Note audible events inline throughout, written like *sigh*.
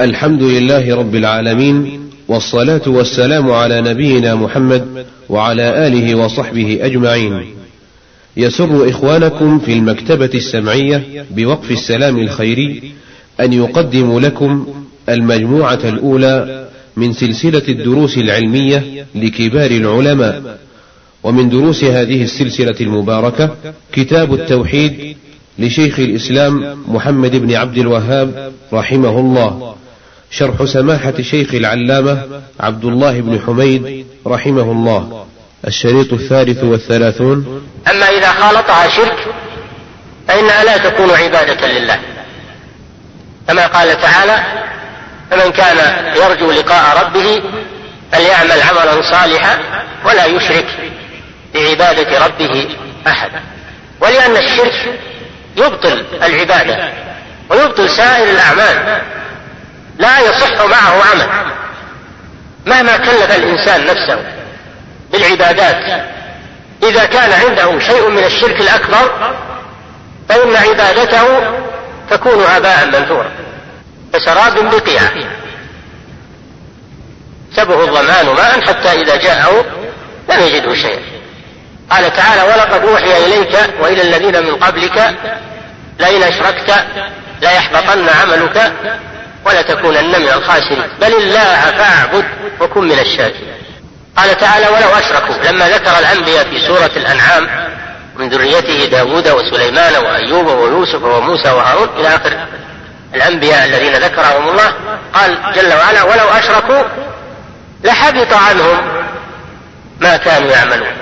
الحمد لله رب العالمين والصلاة والسلام على نبينا محمد وعلى آله وصحبه أجمعين. يسر إخوانكم في المكتبة السمعية بوقف السلام الخيري أن يقدموا لكم المجموعة الأولى من سلسلة الدروس العلمية لكبار العلماء، ومن دروس هذه السلسلة المباركة كتاب التوحيد لشيخ الإسلام محمد بن عبد الوهاب رحمه الله شرح سماحة شيخ العلامة عبد الله بن حميد رحمه الله. الشريط الثالث والثلاثون. أما إذا خالطها شرك فإنها لا تكون عبادة لله. كما قال تعالى فمن كان يرجو لقاء ربه فليعمل عملا صالحا ولا يشرك بعبادة ربه أحد. ولأن الشرك يبطل العبادة ويبطل سائر الأعمال. لا يصح معه عمل. مهما كلف الإنسان نفسه بالعبادات إذا كان عنده شيء من الشرك الأكبر فإن عبادته تكون هباء منثورا. كسراب بقيعة سبه الظمان ماء حتى إذا جاءه لم يجده شيئا قال تعالى ولقد أوحي إليك وإلى الذين من قبلك لئن أشركت ليحبطن عملك ولتكونن من الخاسرين. بل الله فاعبد وكن من الشاكرين. قال تعالى ولو أشركوا. لما ذكر الأنبياء في سورة الأنعام من ذريته داود وسليمان وأيوب ويوسف وموسى وهارون إلى آخر الأنبياء الذين ذكرهم الله قال جل وعلا ولو أشركوا لحبط عنهم ما كانوا يعملون.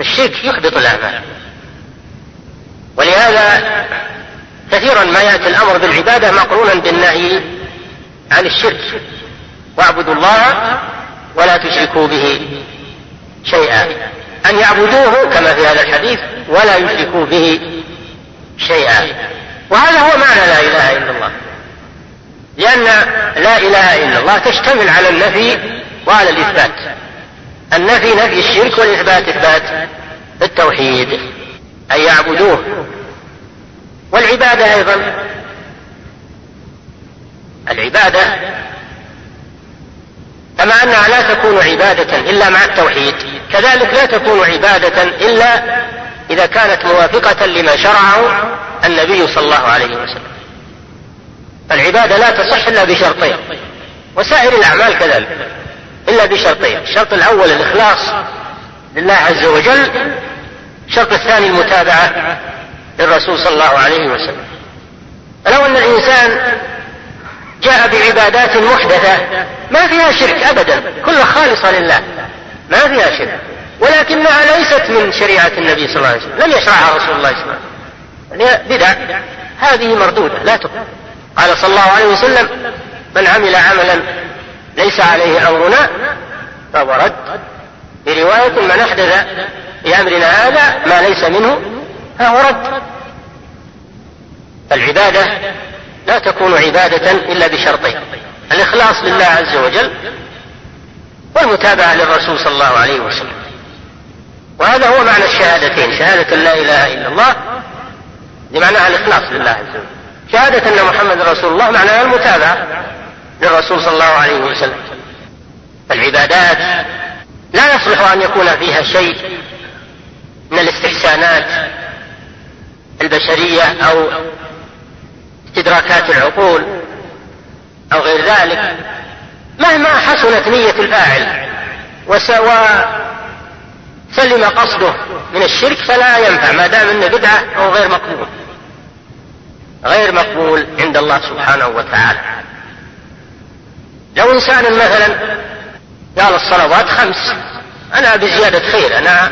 الشرك يحبط الأعمال. ولهذا كثيرا ما يأتي الأمر بالعبادة مقرونا بالنهي عن الشرك. واعبدوا الله ولا تشركوا به شيئا. أن يعبدوه كما في هذا الحديث ولا يشركوا به شيئا. وهذا هو معنى لا إله إلا الله. لأن لا إله إلا الله تشتمل على النفي وعلى الإثبات. النفي نفي الشرك والإثبات إثبات التوحيد. أن يعبدوه والعبادة أيضا. العبادة كما أنها لا تكون عبادة إلا مع التوحيد. كذلك لا تكون عبادة إلا إذا كانت موافقة لما شرعه النبي صلى الله عليه وسلم. العبادة لا تصح إلا بشرطين وسائر الأعمال كذلك إلا بشرطين. الشرط الأول الإخلاص لله عز وجل الشرط الثاني المتابعة للرسول صلى الله عليه وسلم. فلو أن الإنسان جاء بعبادات محدثة ما فيها شرك أبدا كلها خالصة لله ما فيها شرك. ولكنها ليست من شريعة النبي صلى الله عليه وسلم لم يشرعها رسول الله صلى الله عليه وسلم. بدع هذه مردودة لا تقبل. قال صلى الله عليه وسلم من عمل عملا ليس عليه أمرنا فهو رد. في رواية من أحدث في أمرنا هذا ما ليس منه فهو رد العبادة لا تكون عبادة إلا بشرطين. الإخلاص لله عز وجل والمتابعة للرسول صلى الله عليه وسلم. وهذا هو معنى الشهادتين. شهادة لا إله إلا الله لمعناها الإخلاص لله عز وجل. شهادة أن محمد رسول الله معناها المتابعة للرسول صلى الله عليه وسلم. العبادات لا يصلح أن يكون فيها شيء من الاستحسانات البشرية أو استدراكات العقول أو غير ذلك مهما حسنت نية الفاعل وسوى سلم قصده من الشرك فلا ينفع ما دام انه بدعة أو غير مقبول. غير مقبول عند الله سبحانه وتعالى. لو إنسان مثلا قال الصلوات خمس أنا بزيادة خير أنا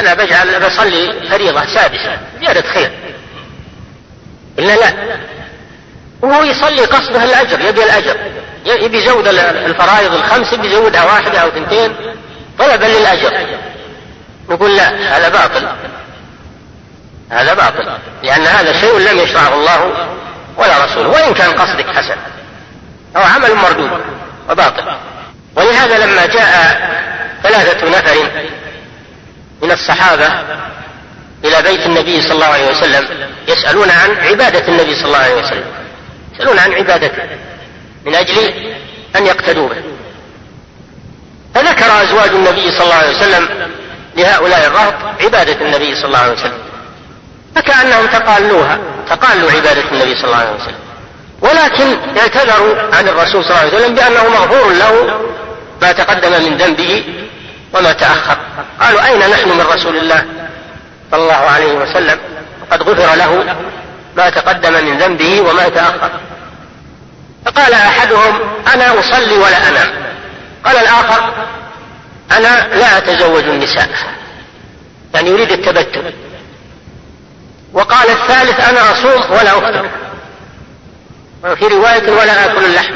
أنا بجعل بصلي فريضة سادسة زيادة خير. إلا لا. وهو يصلي قصده الأجر يبي الأجر. يبي يزود الفرائض الخمس يبي يزودها واحدة أو اثنتين طلبا للأجر. نقول لا هذا باطل. هذا باطل. لأن هذا شيء لم يشرعه الله ولا رسوله وإن كان قصدك حسن. أو عمل مردود وباطل. ولهذا لما جاء ثلاثة نفر من الصحابة إلى بيت النبي صلى الله عليه وسلم يسألون عن عبادة النبي صلى الله عليه وسلم. يسألون عن عبادته من أجل أن يقتدوا به. فذكر أزواج النبي صلى الله عليه وسلم لهؤلاء الرهط عبادة النبي صلى الله عليه وسلم. فكأنهم تقالوها تقالوا عبادة النبي صلى الله عليه وسلم. ولكن اعتذروا عن الرسول صلى الله عليه وسلم بأنه مغفور له ما تقدم من ذنبه وما تأخر. قالوا أين نحن من رسول الله صلى الله عليه وسلم؟ وقد غفر له ما تقدم من ذنبه وما تأخر. فقال أحدهم أنا أصلي ولا أنام قال الآخر أنا لا أتزوج النساء. يعني يريد التبتل. وقال الثالث أنا أصوم ولا أفطر. وفي رواية ولا آكل اللحم.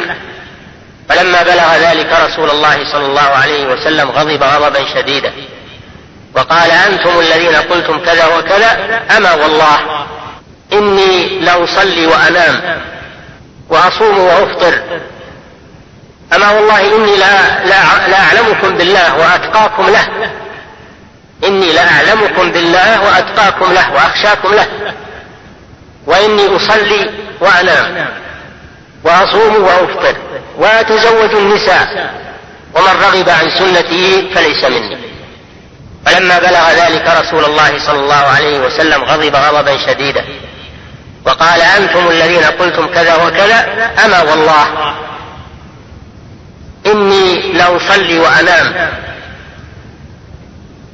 فلما بلغ ذلك رسول الله صلى الله عليه وسلم غضب غضبا شديدا. وقال أنتم الذين قلتم كذا وكذا أما والله إني لأصلي وأنام وأصوم وأفطر. أما والله إني لا, لا, لا أعلمكم بالله وأتقاكم له. إني لأعلمكم بالله وأتقاكم له وأخشاكم له. وإني أصلي وأنام. وأصوم وأفطر وأتزوج النساء ومن رغب عن سنتي فليس مني. فلما بلغ ذلك رسول الله صلى الله عليه وسلم غضب غضبا شديدا وقال أنتم الذين قلتم كذا وكذا أما والله إني لأصلي وأنام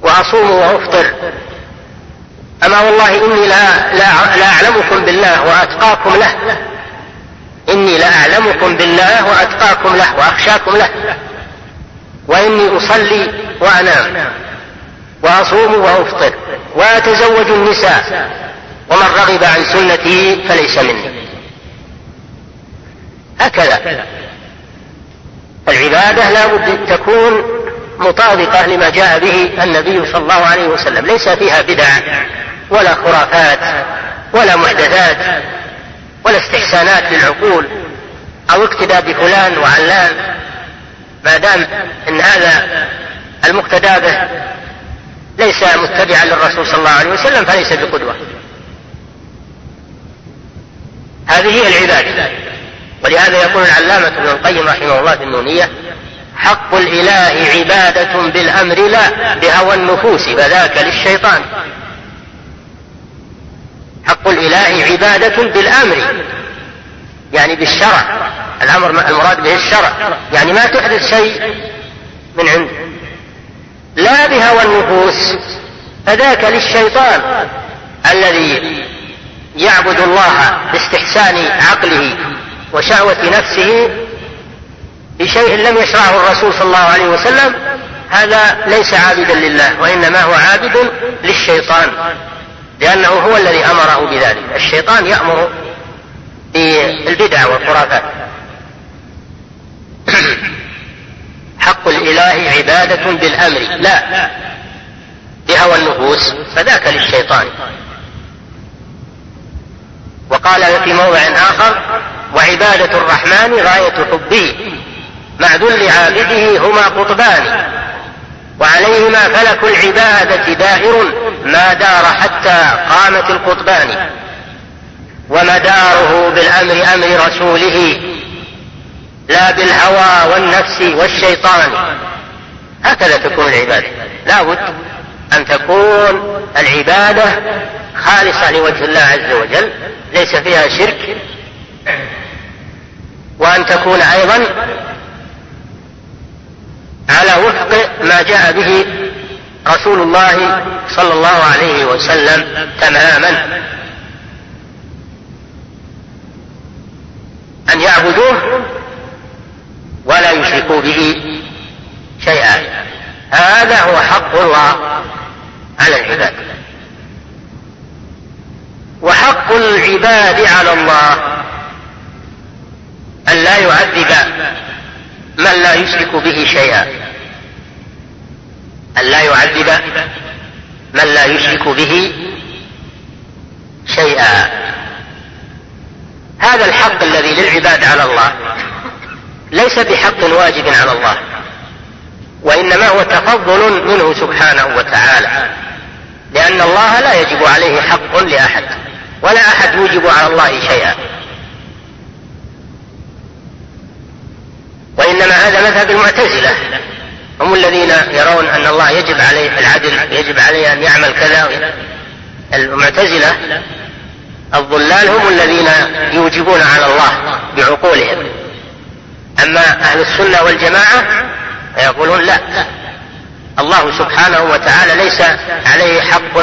وأصوم وأفطر أما والله إني لا, لا, لا أعلمكم بالله وأتقاكم له. إني لأعلمكم بالله وأتقاكم له وأخشاكم له. وإني أصلي وأنام وأصوم وأفطر وأتزوج النساء ومن رغب عن سنتي فليس مني. هكذا. العبادة لا بد تكون مطابقة لما جاء به النبي صلى الله عليه وسلم ليس فيها بدع ولا خرافات ولا محدثات. ولا استحسانات للعقول أو اقتداء بفلان وعلان ما دام إن هذا المقتدى به ليس متبعا للرسول صلى الله عليه وسلم فليس بقدوة. هذه هي العبادة. ولهذا يقول العلامة ابن القيم رحمه الله في النونية حق الإله عبادة بالأمر لا بهوى النفوس فذاك للشيطان. حق الإله عبادة بالأمر. يعني بالشرع. الأمر المراد به الشرع. يعني ما تحدث شيء من عنده لا بهوى النفوس. فذاك للشيطان الذي يعبد الله باستحسان عقله وشهوة نفسه بشيء لم يشرعه الرسول صلى الله عليه وسلم هذا ليس عابدا لله وإنما هو عابد للشيطان. لأنه هو الذي أمره بذلك. الشيطان يأمر بالبدع والخرافات. *coughs* حق الإله عبادة بالأمر. لا. بهوى النفوس فذاك للشيطان. وقال في موضع آخر وعبادة الرحمن غاية حبه. مع ذل عابده هما قطبان. وعليهما فلك العبادة دائر. ما دار حتى قامت القطبان ومداره بالأمر أمر رسوله لا بالهوى والنفس والشيطان. هكذا تكون العبادة. لا بد أن تكون العبادة خالصة لوجه الله عز وجل ليس فيها شرك. وأن تكون أيضا على وفق ما جاء به رسول الله صلى الله عليه وسلم تماما. أن يعبدوه ولا يشركوا به شيئا. هذا هو حق الله على العباد. وحق العباد على الله أن لا يعذب من لا يشرك به شيئا. أن لا يعذب من لا يشرك به شيئا. هذا الحق الذي للعباد على الله ليس بحق واجب على الله وإنما هو تفضل منه سبحانه وتعالى لأن الله لا يجب عليه حق لأحد ولا أحد يوجب على الله شيئا. وإنما هذا مذهب المعتزلة. هم الذين يرون أن الله يجب عليه العدل يجب عليه أن يعمل كذا. المعتزلة الضلال هم الذين يوجبون على الله بعقولهم. أما أهل السنة والجماعة فيقولون لا. الله سبحانه وتعالى ليس عليه حق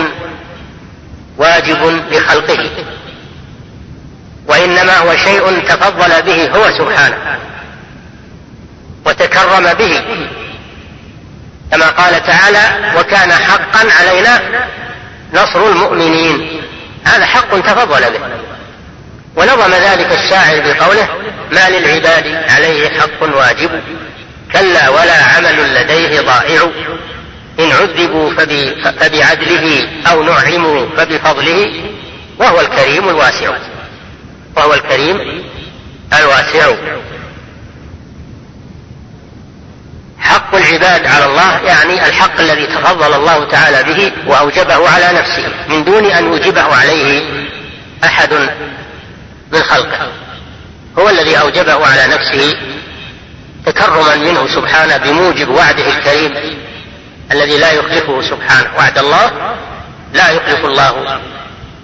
واجب لخلقه وإنما هو شيء تفضل به هو سبحانه وتكرم به. كما قال تعالى وكان حقا علينا نصر المؤمنين. هذا حق تفضل به. ونظم ذلك الشاعر بقوله ما للعباد عليه حق واجب كلا ولا عمل لديه ضائع. إن عذبوا فبعدله أو نعموا فبفضله وهو الكريم الواسع. وهو الكريم الواسع. حق العباد على الله يعني الحق الذي تفضل الله تعالى به وأوجبه على نفسه من دون أن يوجبه عليه أحد من خلقه هو الذي أوجبه على نفسه تكرما منه سبحانه بموجب وعده الكريم الذي لا يخلفه سبحانه. وعد الله لا يخلف الله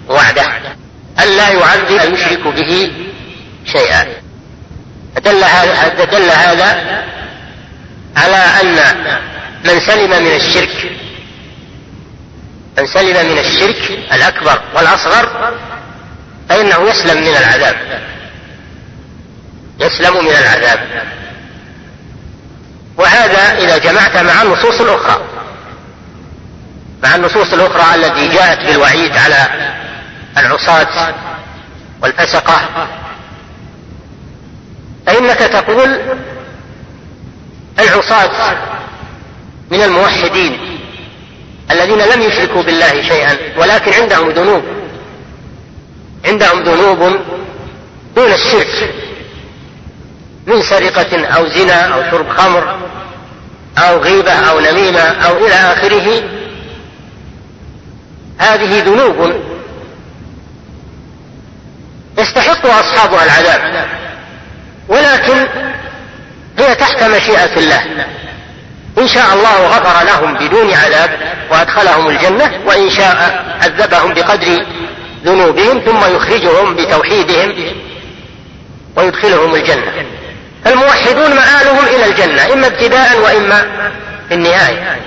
وعده. ألا يعذب يشرك به شيئا. فدل هذا هذا على أن من سلم من الشرك من سلم من الشرك الأكبر والأصغر فإنه يسلم من العذاب يسلم من العذاب. وهذا إذا جمعت مع النصوص الأخرى مع النصوص الأخرى التي جاءت بالوعيد على العصاة والفسقة فإنك تقول العصاة من الموحدين الذين لم يشركوا بالله شيئا ولكن عندهم ذنوب. عندهم ذنوب دون الشرك من سرقة أو زنا أو شرب خمر أو غيبة أو نميمة أو إلى آخره. هذه ذنوب يستحق أصحابها العذاب ولكن هي تحت مشيئة الله. إن شاء الله غفر لهم بدون عذاب وأدخلهم الجنة وإن شاء عذبهم بقدر ذنوبهم ثم يخرجهم بتوحيدهم ويدخلهم الجنة. الموحدون مآلهم إلى الجنة إما ابتداء وإما في النهاية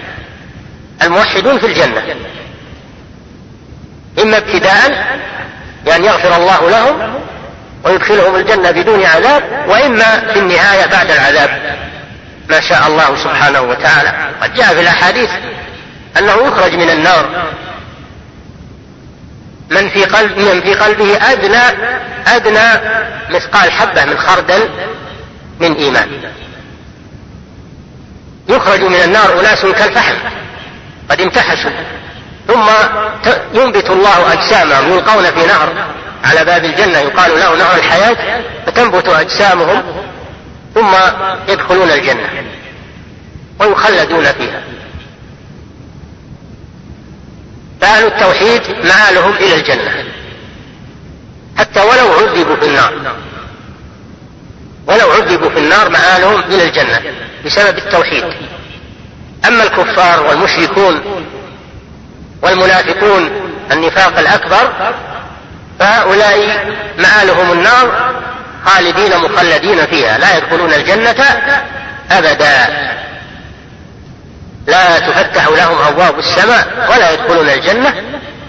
الموحدون في الجنة. إما ابتداء يعني يغفر الله لهم ويدخلهم الجنة بدون عذاب وإما في النهاية بعد العذاب. ما شاء الله سبحانه وتعالى. قد جاء في الأحاديث أنه يخرج من النار. من في قلب من في قلبه أدنى أدنى مثقال حبة من خردل من إيمان. يخرج من النار أناس كالفحم. قد امتحشوا ثم ينبت الله أجسامهم يلقون في نهر. على باب الجنة يقال له نهر الحياة فتنبت أجسامهم ثم يدخلون الجنة ويخلدون فيها. فأهل التوحيد مآلهم إلى الجنة حتى ولو عذبوا في النار ولو عذبوا في النار مآلهم إلى الجنة بسبب التوحيد. أما الكفار والمشركون والمنافقون النفاق الأكبر فهؤلاء مآلهم النار خالدين مخلدين فيها لا يدخلون الجنة أبدا. لا تفتح لهم أبواب السماء ولا يدخلون الجنة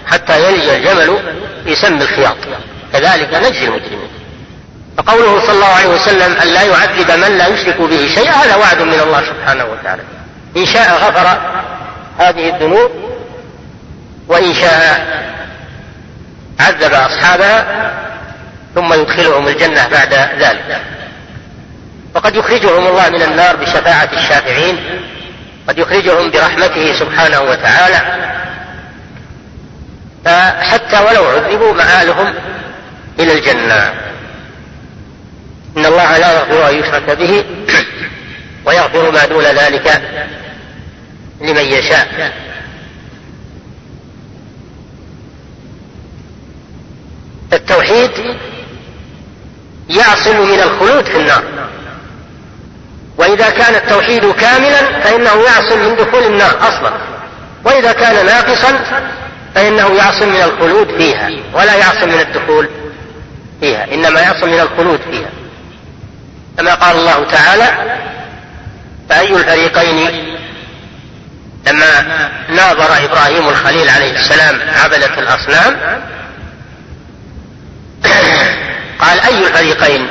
حتى يلج الجمل في سم الخياط. كذلك نجزي المجرمين. فقوله صلى الله عليه وسلم أن لا يعذب من لا يشرك به شيئا هذا وعد من الله سبحانه وتعالى. إن شاء غفر هذه الذنوب وإن شاء عذب أصحابها ثم يدخلهم الجنة بعد ذلك. وقد يخرجهم الله من النار بشفاعة الشافعين قد يخرجهم برحمته سبحانه وتعالى. فحتى ولو عذبوا مآلهم إلى الجنة. إن الله لا يغفر أن يشرك به *clears throat* ويغفر ما دون ذلك لمن يشاء. التوحيد يعصم من الخلود في النار. وإن فإذا كان التوحيد كاملا فإنه يعصم من دخول النار أصلا. وإذا كان ناقصا فإنه يعصم من الخلود فيها ولا يعصم من الدخول فيها إنما يعصم من الخلود فيها. كما قال الله تعالى فأي الفريقين لما ناظر إبراهيم الخليل عليه السلام عبدة الأصنام قال أي الفريقين؟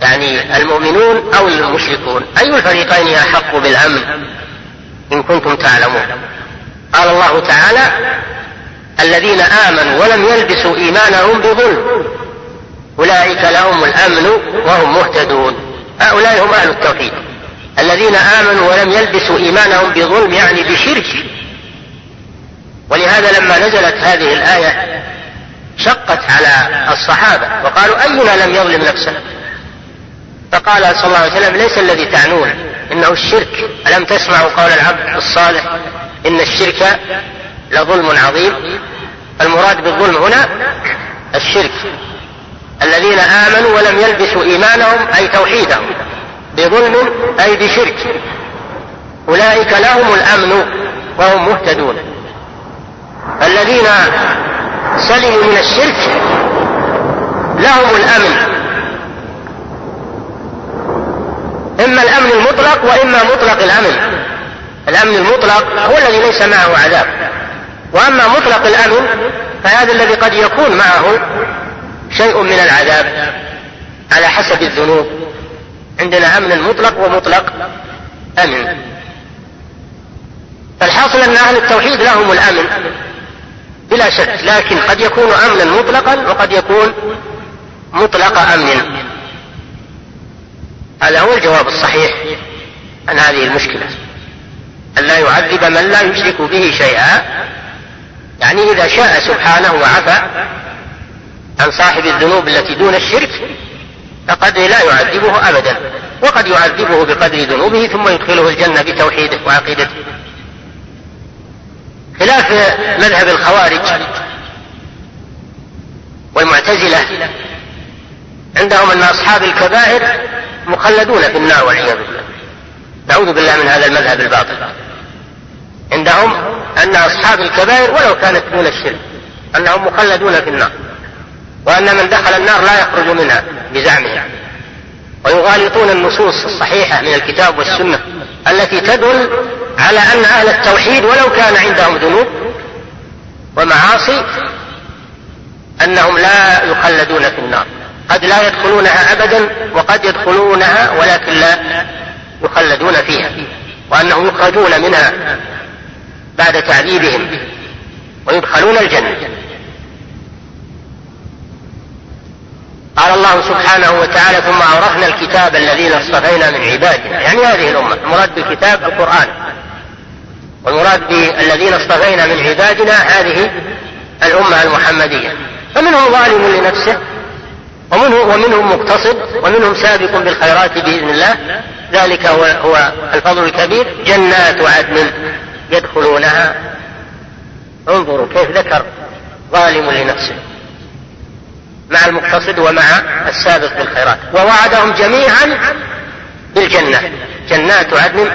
يعني المؤمنون أو المشركون. أي الفريقين أحق بالأمن؟ إن كنتم تعلمون. قال الله تعالى الذين آمنوا ولم يلبسوا إيمانهم بظلم. أولئك لهم الأمن وهم مهتدون. هؤلاء هم أهل التوحيد. الذين آمنوا ولم يلبسوا إيمانهم بظلم يعني بشرك. ولهذا لما نزلت هذه الآية شقت على الصحابة وقالوا أينا لم يظلم نفسه فقال صلى الله عليه وسلم ليس الذي تعنون إنه الشرك. ألم تسمعوا قول العبد الصالح إن الشرك لظلم عظيم؟ المراد بالظلم هنا الشرك. الذين آمنوا ولم يلبسوا إيمانهم أي توحيدهم بظلم أي بشرك. أولئك لهم الأمن وهم مهتدون. الذين سلموا من الشرك لهم الأمن. إما الأمن المطلق وإما مطلق الأمن. الأمن المطلق هو الذي ليس معه عذاب. وأما مطلق الأمن فهذا الذي قد يكون معه شيء من العذاب على حسب الذنوب. عندنا أمن مطلق ومطلق أمن. فالحاصل أن أهل التوحيد لهم الأمن. بلا شك لكن قد يكون أمنا مطلقا وقد يكون مطلق أمن هذا هو الجواب الصحيح عن هذه المشكلة. أن لا يعذب من لا يشرك به شيئا يعني إذا شاء سبحانه وعفى عن صاحب الذنوب التي دون الشرك فقد لا يعذبه أبدا. وقد يعذبه بقدر ذنوبه ثم يدخله الجنة بتوحيده وعقيدته. خلاف مذهب الخوارج والمعتزلة. عندهم أن أصحاب الكبائر مخلدون في النار والعياذ بالله. نعوذ بالله من هذا المذهب الباطل. عندهم أن أصحاب الكبائر ولو كانت دون الشرك أنهم مخلدون في النار وأن من دخل النار لا يخرج منها بزعمهم. ويغالطون النصوص الصحيحة من الكتاب والسنة التي تدل على أن أهل التوحيد ولو كان عندهم ذنوب ومعاصي أنهم لا يخلدون في النار. قد لا يدخلونها أبدا وقد يدخلونها ولكن لا يخلدون فيها وأنهم يخرجون منها بعد تعذيبهم ويدخلون الجنة. قال الله سبحانه وتعالى ثم أورثنا الكتاب الذين اصطفينا من عبادنا. يعني هذه الأمة المراد بالكتاب القرآن. والمراد بالذين اصطفينا من عبادنا هذه الأمة المحمدية. فمنهم ظالم لنفسه ومنه ومنهم مقتصد ومنهم سابق بالخيرات بإذن الله. ذلك هو, هو الفضل الكبير. جنات عدن يدخلونها. انظروا كيف ذكر ظالم لنفسه. مع المقتصد ومع السابق بالخيرات. ووعدهم جميعا بالجنة. جنات عدن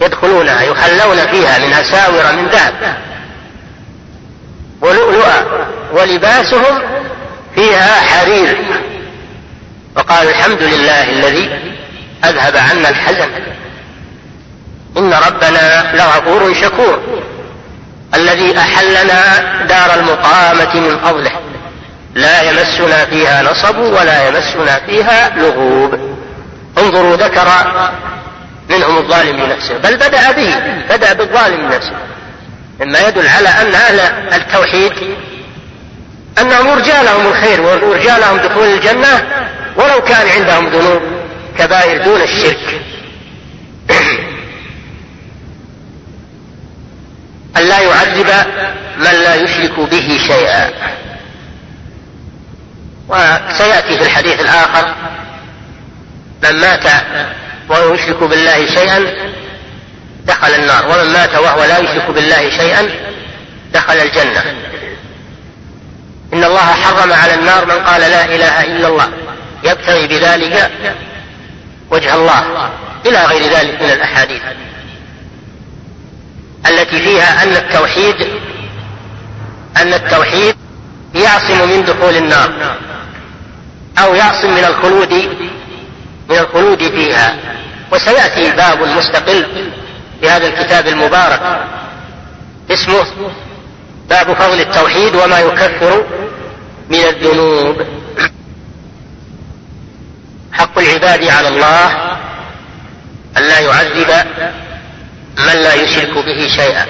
يدخلونها يحلون فيها من أساور من ذهب. ولؤلؤا ولباسهم فيها حرير. وقال الحمد لله الذي أذهب عنا الحزن. إن ربنا لغفور شكور. الذي أحلنا دار المقامة من فضله. لا يمسنا فيها نصب ولا يمسنا فيها لغوب. انظروا ذكر منهم الظالم لنفسه بل بدأ به بدأ بالظالم لنفسه مما يدل على أن أهل التوحيد أنهم يرجى لهم الخير ويرجى لهم دخول الجنة ولو كان عندهم ذنوب كبائر دون الشرك. أن لا يعذب من لا يشرك به شيئا. وسيأتي في الحديث الآخر من مات وهو يشرك بالله شيئا دخل النار. ومن مات وهو لا يشرك بالله شيئا دخل الجنة. إن الله حرم على النار من قال لا إله إلا الله. يبتغي بذلك وجه الله إلى غير ذلك من الأحاديث. التي فيها أن التوحيد أن التوحيد يعصم من دخول النار أو يعصم من الخلود من الخلود فيها. وسيأتي باب مستقل في هذا الكتاب المبارك. اسمه باب فضل التوحيد وما يكفر من الذنوب. حق العباد على الله أن لا يعذب من لا يشرك به شيئا.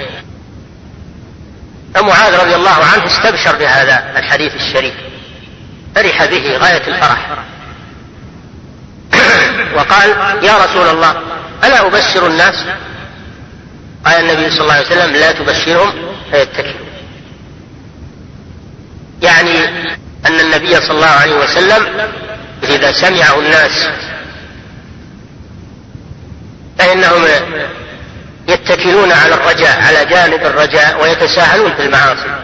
فمعاذ رضي الله عنه استبشر بهذا الحديث الشريف. فرح به غاية الفرح. وقال يا رسول الله ألا أبشر الناس؟ قال النبي صلى الله عليه وسلم لا تبشرهم فيتكلوا يعني أن النبي صلى الله عليه وسلم إذا سمعه الناس فإنهم يتكلون على الرجاء على جانب الرجاء ويتساهلون في المعاصي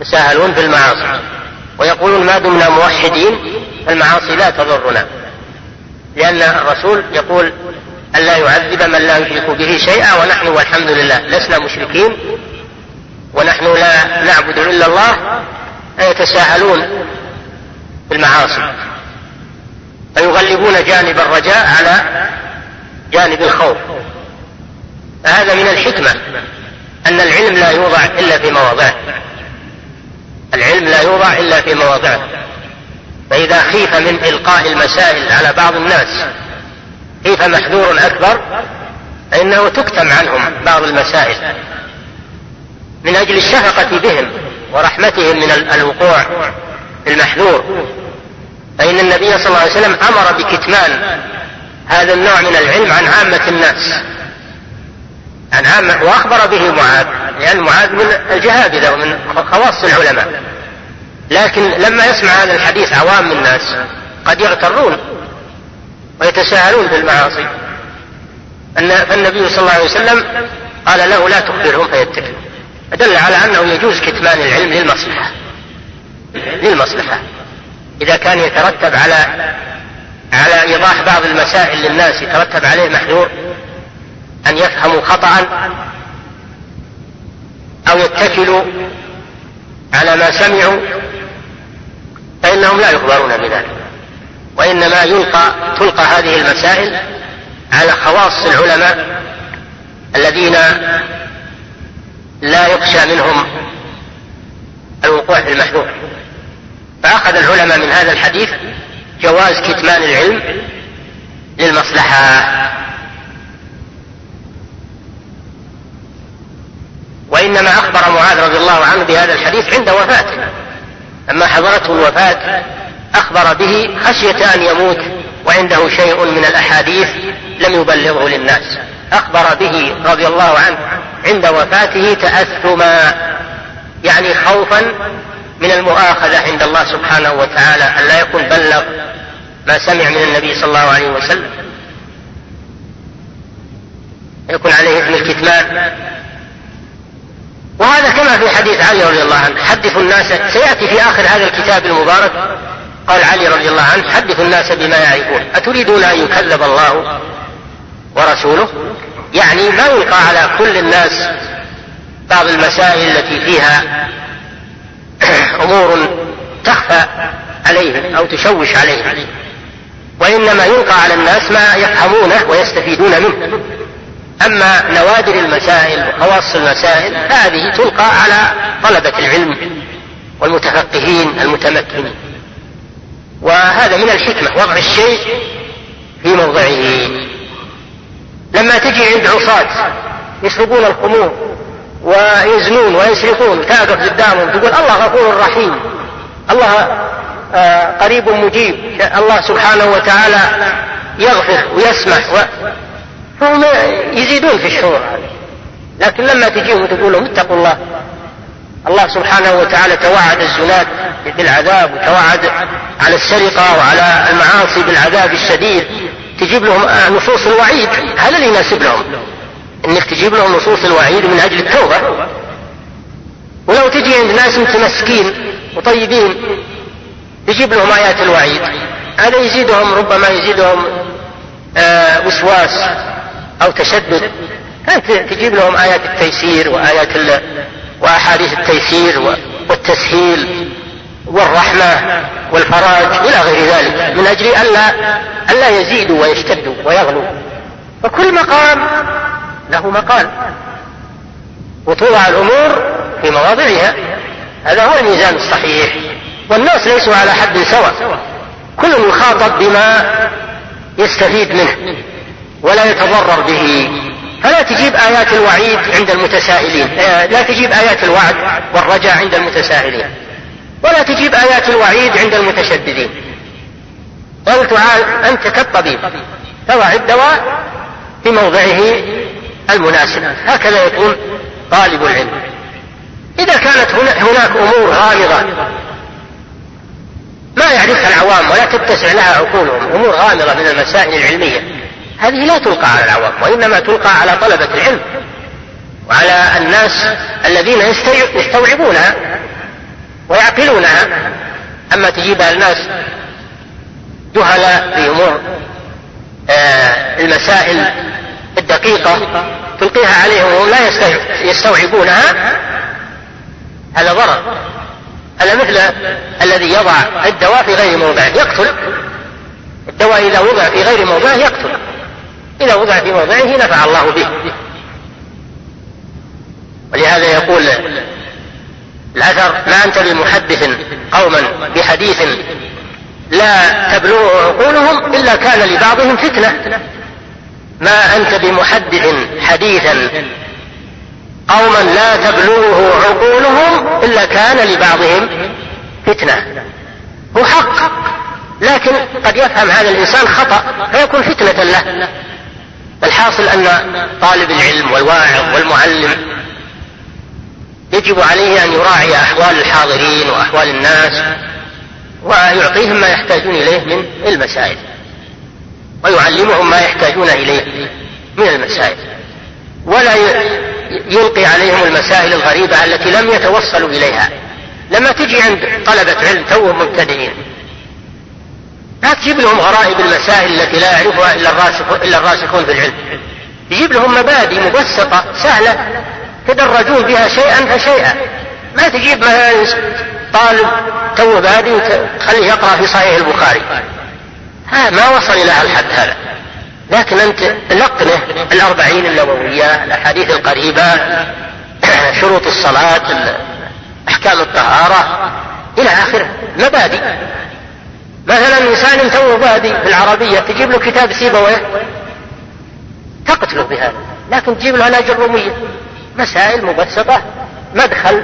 يتساهلون في المعاصي ويقولون ما دمنا موحدين فالمعاصي لا تضرنا. لأن الرسول يقول أن لا يعذب من لا يشرك به شيئا ونحن والحمد لله لسنا مشركين ونحن لا نعبد إلا الله فيتساهلون في المعاصي فيغلبون جانب الرجاء على جانب الخوف فهذا من الحكمة أن العلم لا يوضع إلا في مواضعه العلم لا يوضع إلا في مواضعه فإذا خيف من إلقاء المسائل على بعض الناس خيف محذور أكبر فإنه تكتم عنهم بعض المسائل. من أجل الشفقة بهم ورحمتهم من الوقوع في المحذور فإن النبي صلى الله عليه وسلم أمر بكتمان هذا النوع من العلم عن عامة الناس. عن عامة وأخبر به معاذ لأن معاذ من الجهابذة ومن خواص العلماء. لكن لما يسمع هذا الحديث عوام الناس قد يغترون ويتساهلون في المعاصي فالنبي صلى الله عليه وسلم قال له لا تخبرهم فيتكلوا فدل على أنه يجوز كتمان العلم للمصلحة. للمصلحة. إذا كان يترتب على على إيضاح بعض المسائل للناس يترتب عليه محذور أن يفهموا خطأ أو يتكلوا على ما سمعوا فإنهم لا يخبرون بذلك. وإنما يلقى تلقى هذه المسائل على خواص العلماء الذين لا يخشى منهم الوقوع في المحذور. فأخذ العلماء من هذا الحديث جواز كتمان العلم للمصلحة. وإنما أخبر معاذ رضي الله عنه بهذا الحديث عند وفاته. لما حضرته الوفاة أخبر به خشية أن يموت وعنده شيء من الأحاديث لم يبلغه للناس. أخبر به رضي الله عنه عند وفاته تأثما يعني خوفا من المؤاخذة عند الله سبحانه وتعالى أن لا يكون بلغ ما سمع من النبي صلى الله عليه وسلم. يكون عليه اسم الكتمان. وهذا كما في حديث علي رضي الله عنه حدثوا الناس سيأتي في آخر هذا الكتاب المبارك قال علي رضي الله عنه حدثوا الناس بما يعرفون. أتريدون أن يكذب الله ورسوله؟ يعني ما يلقى على كل الناس بعض المسائل التي فيها *clears throat* أمور تخفى عليهم أو تشوش عليهم. وإنما يلقى على الناس ما يفهمونه ويستفيدون منه. أما نوادر المسائل وخواص المسائل فهذه تلقى على طلبة العلم والمتفقهين المتمكنين. وهذا من الحكمة وضع الشيء في موضعه. لما تجي عند عصاة يشربون الخمور ويزنون ويسرقون تقف قدامهم تقول الله غفور رحيم الله آه، قريب مجيب الله سبحانه وتعالى يغفر ويسمح و... فهم يزيدون في الشعور لكن لما تجيهم وتقول لهم اتقوا الله الله سبحانه وتعالى توعد الزناد بالعذاب وتوعد على السرقة وعلى المعاصي بالعذاب الشديد. تجيب لهم نصوص الوعيد. هل اللي يناسب لهم. إنك تجيب لهم نصوص الوعيد من أجل التوبة. ولو تجي عند ناس متمسكين وطيبين تجيب لهم آيات الوعيد. هذا يزيدهم ربما يزيدهم آه، وسواس. أو تشدد. كانت تجيب لهم آيات التيسير وآيات وأحاديث التيسير والتسهيل والرحمة والفراج إلى غير ذلك من أجل ألا ألا يزيدوا ويشتدوا ويغلوا. فكل مقام له مقال. وتوضع الأمور في مواضعها. هذا هو الميزان الصحيح. والناس ليسوا على حد سواء. كل يخاطب بما يستفيد منه. ولا يتضرر به. فلا تجيب آيات الوعيد عند المتساهلين آه، لا تجيب آيات الوعد والرجاء عند المتساهلين ولا تجيب آيات الوعيد عند المتشددين. قل تعال أنت كالطبيب. تضع الدواء في موضعه المناسب. هكذا يكون طالب العلم. إذا كانت هناك أمور غامضة ما يعرفها العوام ولا تتسع لها عقولهم. أمور غامضة من المسائل العلمية. هذه لا تلقى على العوام وإنما تلقى على طلبة العلم وعلى الناس الذين يستوعبونها ويعقلونها. أما تجيبها الناس جهلاء في أمور آه، المسائل الدقيقة تلقيها عليهم وهم لا يستوعبونها هذا ضرر. هذا مثل الذي يضع الدواء في غير موضعه يقتل؟ الدواء إذا وضع في غير موضعه يقتل. إذا وضع في موضعه نفع الله به. ولهذا يقول الأثر ما أنت بمحدث قوما بحديث لا تبلغ عقولهم إلا كان لبعضهم فتنة. ما أنت بمحدث حديثا قوما لا تبلغه عقولهم إلا كان لبعضهم فتنة. هو حق لكن قد يفهم هذا الإنسان خطأ فيكون فتنة له. الحاصل أن طالب العلم والواعظ والمعلم يجب عليه أن يراعي أحوال الحاضرين وأحوال الناس ويعطيهم ما يحتاجون إليه من المسائل ويعلمهم ما يحتاجون إليه من المسائل. ولا يلقي عليهم المسائل الغريبة التي لم يتوصلوا إليها. لما تجي عند طلبة علم توهم مبتدئين لا تجيب لهم غرائب المسائل التي لا يعرفها إلا, الراسخ إلا الراسخون في العلم. يجيب لهم مبادئ مبسطة سهلة يتدرجون بها شيئا فشيئا. ما تجيب مثلا طالب تو بادي وتخليه يقرأ في صحيح البخاري. ها ما وصل إلى الحد هذا. لكن أنت لقنه الأربعين النووية الأحاديث القريبة *clears throat* شروط الصلاة أحكام الطهارة إلى آخره. مبادئ. مثلا إنسان تو بادي في العربية تجيب له كتاب سيبويه تقتله بهذا. لكن تجيب له الآجرومية مسائل مبسطة مدخل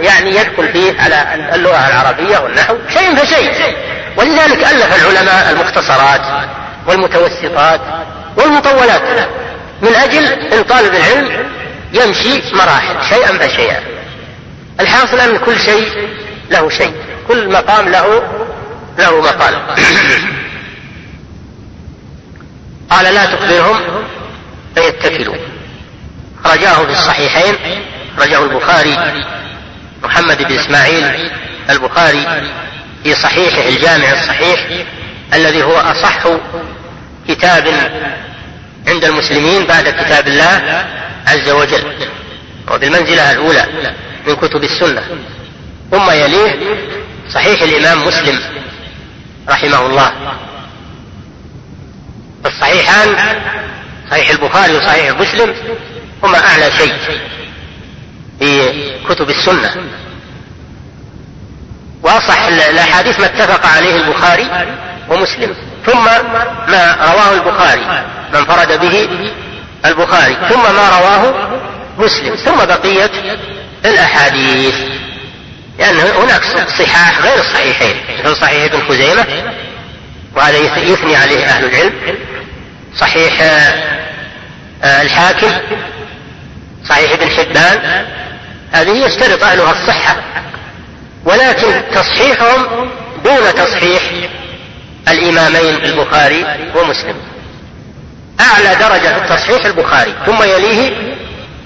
يعني يدخل فيه على اللغة العربية والنحو. شيء فشيء. ولذلك ألف العلماء المختصرات والمتوسطات والمطولات من أجل أن طالب العلم يمشي مراحل شيئا فشيئا. الحاصل أن كل شيء له شيء كل مقام له له مقال. *coughs* قال لا تخبرهم فيتكلوا رجاه في الصحيحين رجاه البخاري محمد بن إسماعيل البخاري في صحيحه الجامع الصحيح الذي هو أصح كتاب عند المسلمين بعد كتاب الله عز وجل. وبالمنزلة الأولى من كتب السنة. ثم يليه صحيح الإمام مسلم. رحمه الله الصحيحان صحيح البخاري وصحيح مسلم هما أعلى شيء في كتب السنة. وأصح الأحاديث ما اتفق عليه البخاري ومسلم. ثم ما رواه البخاري من فرد به البخاري. ثم ما رواه مسلم. ثم بقية الأحاديث. لأن هناك صحاح غير الصحيحين مثل صحيح ابن خزيمة وهذا يثني عليه أهل العلم. صحيح آه، الحاكم صحيح ابن حبان هذه يشترط أهلها الصحة ولكن تصحيحهم دون تصحيح الإمامين البخاري ومسلم. أعلى درجة في التصحيح البخاري ثم يليه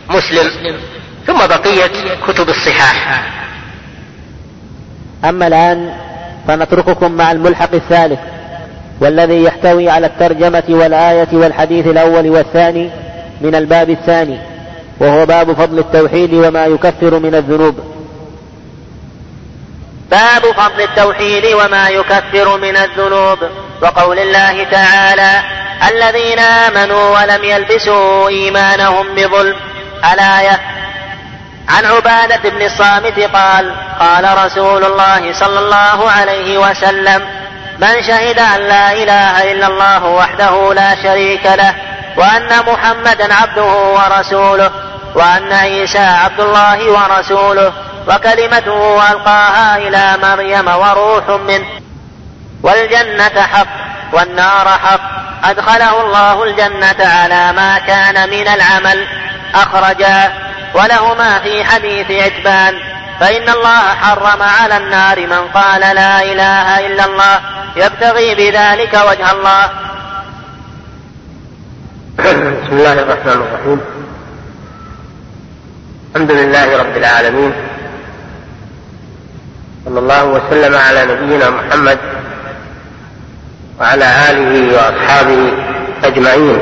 مسلم ثم بقية كتب الصحاح. أما الآن فنترككم مع الملحق الثالث والذي يحتوي على الترجمة والآية والحديث الأول والثاني من الباب الثاني وهو باب فضل التوحيد وما يكفر من الذنوب. باب فضل التوحيد وما يكفر من الذنوب. وقول الله تعالى الذين آمنوا ولم يلبسوا إيمانهم بظلم. الآية عن عبادة بن الصامت قال قال رسول الله صلى الله عليه وسلم من شهد أن لا إله إلا الله وحده لا شريك له وأن محمدا عبده ورسوله وأن عيسى عبد الله ورسوله وكلمته ألقاها إلى مريم وروح منه. والجنة حق والنار حق أدخله الله الجنة على ما كان من العمل أخرجا ولهما في حديث عتبان. فإن الله حرم على النار من قال لا إله إلا الله. يبتغي بذلك وجه الله. بسم الله الرحمن الرحيم. الحمد لله رب العالمين. صلى الله وسلم على نبينا محمد وعلى آله وأصحابه أجمعين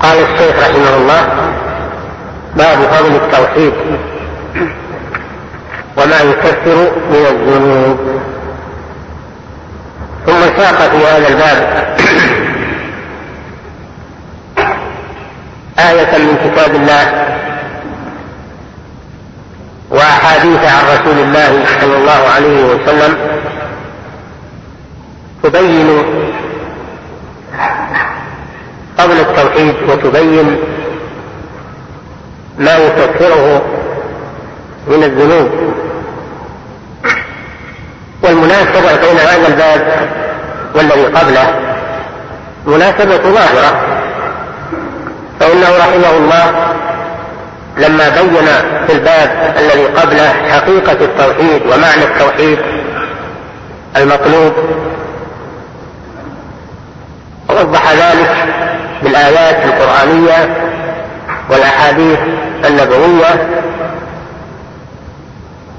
قال الشيخ رحمه الله باب فضل التوحيد وما يكفر من الذنوب. ثم ساق في هذا الباب آية من كتاب الله وأحاديث عن رسول الله صلى الله عليه وسلم تبين فضل وتبين ما يكفره من الذنوب. والمناسبة بين هذا الباب والذي قبله مناسبة ظاهرة فإنه رحمه الله لما بين في الباب الذي قبله حقيقة التوحيد ومعنى التوحيد المطلوب. ووضح ذلك بالآيات القرآنية والأحاديث النبوية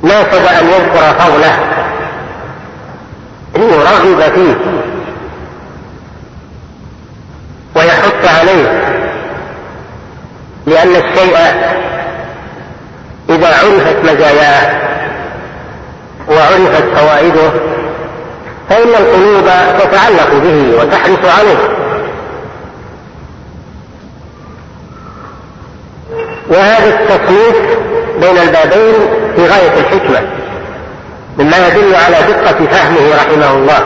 ناسب أن يذكر فضله ليرغب فيه. ويحث عليه. لأن الشيء إذا عرفت مزاياه وعرفت فوائده فإن القلوب تتعلق به وتحرص عليه. التصنيف بين البابين في غاية الحكمة مما يدل على دقة فهمه رحمه الله.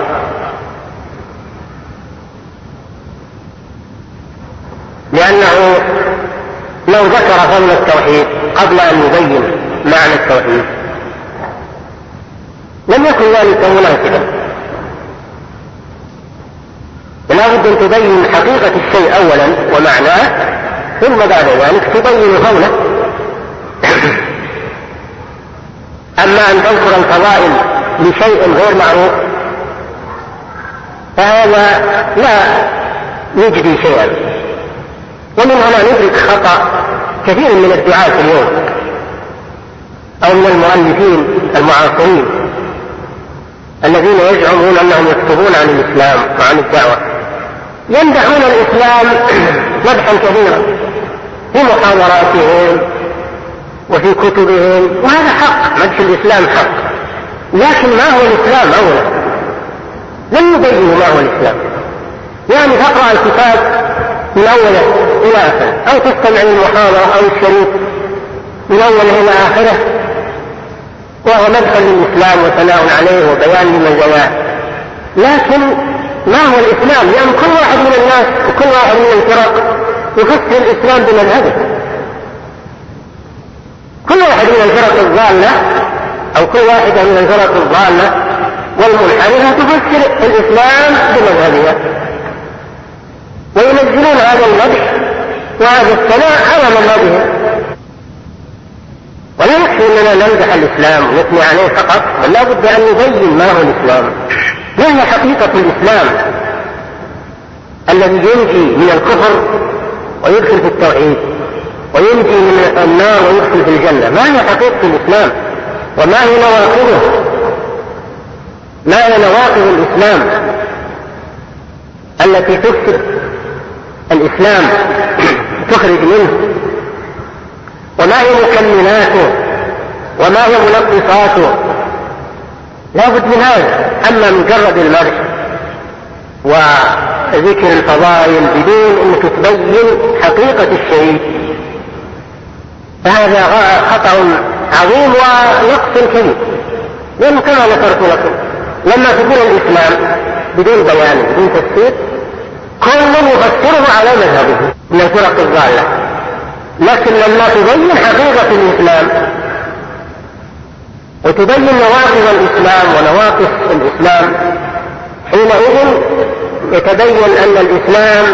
لأنه لو ذكر فضل التوحيد قبل أن يبين معنى التوحيد. لم يكن ذلك مناسبا. ولا بد أن تبين حقيقة الشيء أولا ومعناه ثم بعد ذلك تبين فضله أما أن تذكر الفضائل لشيء غير معروف. فهذا لا يجدي شيئا. ومن هنا ندرك خطأ كثير من الدعاة اليوم أو من المؤلفين المعاصرين الذين يزعمون أنهم يكتبون عن الإسلام وعن الدعوة. يمدحون الإسلام مدحا كبيرا في محاضراتهم وفي كتبهم. وهذا حق. مدح الإسلام حق. لكن ما هو الإسلام أولا؟ لم يبينوا ما هو الإسلام. يعني تقرأ الكتاب من أوله إلى آخره أو تستمع للمحاضرة أو الشريط من أوله إلى آخره. وهو مدح للإسلام وثناء عليه وبيان لمزاياه لكن ما هو الإسلام؟ لأن كل واحد من الناس وكل واحد من الفرق يفسر الإسلام بمذهبه. كل واحد من الفرق الضالة أو كل واحدة من الفرق الضالة والمنحرفة تفسر الإسلام بمذهبها. وينزلون هذا المدح وهذا الثناء على مذهبهم ولا يكفي أننا نمدح الإسلام ونثني عليه فقط بل لا بد أن نبين ما هو الإسلام. ما هي حقيقة الإسلام؟ الذي ينجي من الكفر ويدخل في التوحيد. وينجي من النار ويدخل في الجنة. ما هي حقيقة الإسلام؟ وما هي نواقضه؟ ما هي نواقض الإسلام التي تفسد الإسلام *clears throat* تخرج منه؟ وما هي مكملاته؟ وما هي منقصاته لا بد من هذا. أما مجرد المرح وذكر الفضائل بدون أنك تبين حقيقة الشيء فهذا خطأ عظيم ونقص كبير. لأنه كما ذكرت لكم. لما تقول الإسلام بدون بيان بدون تفسير كل يفسره على مذهبه من الفرق الضالة. لكن لما تبين حقيقة الإسلام وتبين نواقض الإسلام ونواقص الإسلام حينئذ يتبين أن الإسلام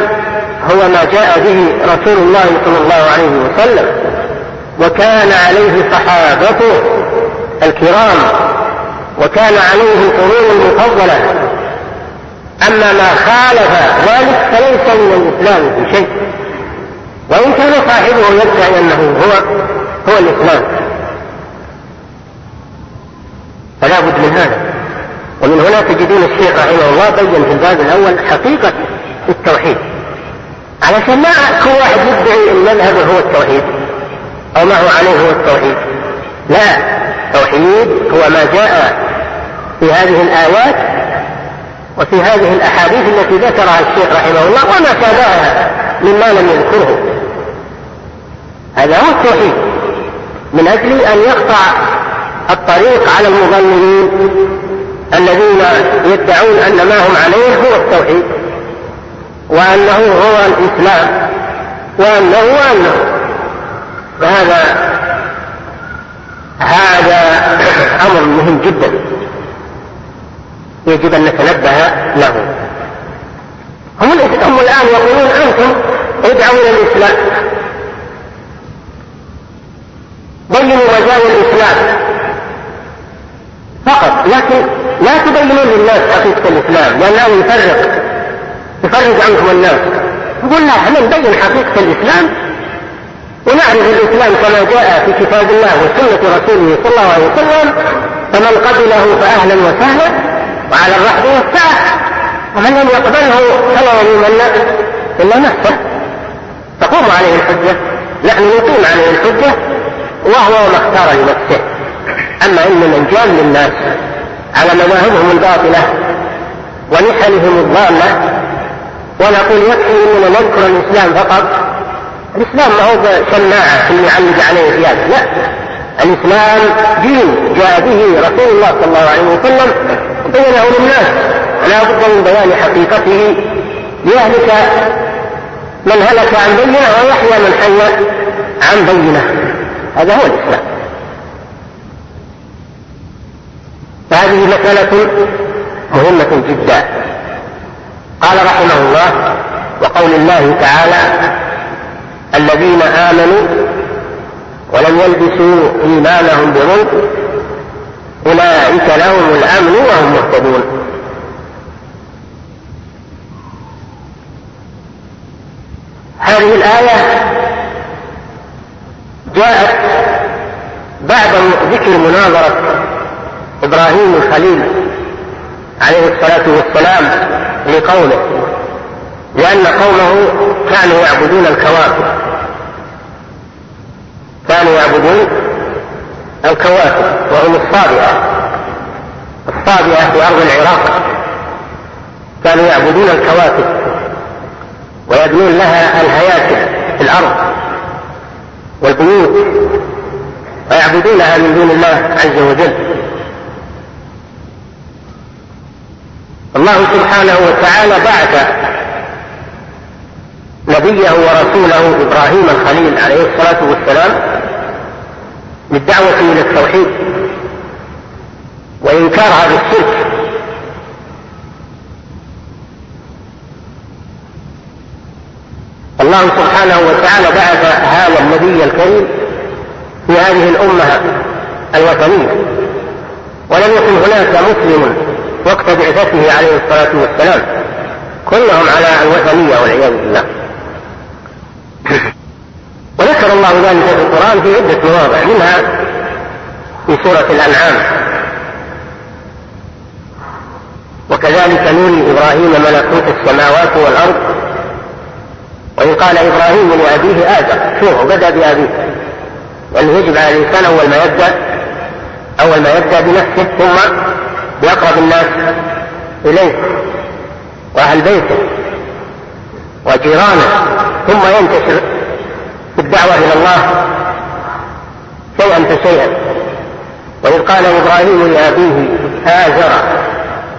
هو ما جاء به رسول الله صلى الله عليه وسلم. وكان عليه صحابته الكرام وكان عليه القرون المفضلة أما ما خالف ذلك فليس من الإسلام في شيء وإن كان صاحبه يدعي أنه هو هو الإسلام. فلا بد من هذا. ومن هنا تجدون الشيخ رحمه الله بين في الباب الأول حقيقة التوحيد. علشان ما كل واحد يدعي أن مذهبه هو التوحيد. أو ما هو عليه هو التوحيد. لا التوحيد هو ما جاء في هذه الآيات وفي هذه الأحاديث التي ذكرها الشيخ رحمه الله وما شابهها مما لم يذكره. هذا هو التوحيد. من أجل أن يقطع الطريق على المضللين الذين يدعون أن ما هم عليه هو التوحيد وأنه هو الإسلام وأنه وأنه فهذا هذا أمر مهم جدا. يجب أن نتنبه له. هم, هم الآن يقولون أنتم ادعوا إلى الإسلام. بينوا مزايا الإسلام. فقط. لكن لا تبينون للناس حقيقة الإسلام. لأنه يفرق. يفرق عنكم الناس. يقول لا إحنا نبين حقيقة الإسلام. ونعرف الإسلام كما جاء في كتاب الله وسنة رسوله صلى الله عليه وسلم فمن قبله فأهلا وسهلا وعلى الرحب والسعة. ومن لم يقبله فلا يلومن إلا نفسه. تقوم عليه الحجة نحن نقيم عليه الحجة وهو ما اختار لنفسه. أما إن من جال للناس على مذاهبهم الباطلة ونحلهم الضالة ونقول يكفي اننا نذكر الإسلام فقط الإسلام ما هو شماعه اللي يعلق عليه ثيابه لا. الإسلام دين جاء به رسول الله صلى الله عليه وسلم وبينه للناس. ولا بد من بيان حقيقته. ليهلك من هلك عن بينة ويحيى من حي عن بينة. هذا هو الإسلام. فهذه مسألة مهمة جدا. قال رحمه الله وقول الله تعالى الذين آمنوا ولم يلبسوا إيمانهم بظلم أولئك لهم الأمن وهم مهتدون. هذه الآية جاءت بعد ذكر مناظرة إبراهيم الخليل عليه الصلاة والسلام لقومه لأن قومه كانوا يعبدون الكواكب. كانوا يعبدون الكواكب وهم الصابئة. الصابئة في أرض العراق. كانوا يعبدون الكواكب ويبنون لها الهياكل في الأرض والبيوت ويعبدونها من دون الله عز وجل. الله سبحانه وتعالى بعث نبيه ورسوله إبراهيم الخليل عليه الصلاة والسلام للدعوة إلى التوحيد وإنكار هذا الشرك. الله سبحانه وتعالى بعث هذا النبي الكريم في هذه الأمة الوثنية ولم يكن هناك مسلم وقت بعثته عليه الصلاة والسلام. كلهم على الوثنية والعياذ بالله. وذكر الله ذلك في القرآن في عدة مواضع منها في سورة الأنعام. وكذلك نري إبراهيم ملكوت السماوات والأرض وإن قال إبراهيم لأبيه آزر شوفوا بدأ بأبيه. لأنه يجب على الإنسان أول ما يبدأ أول ما يبدأ بنفسه ثم بأقرب الناس إليه وأهل بيته وجيرانه ثم ينتشر. بالدعوة إلى الله شيئا فشيئا وإذ قال إبراهيم لأبيه آزر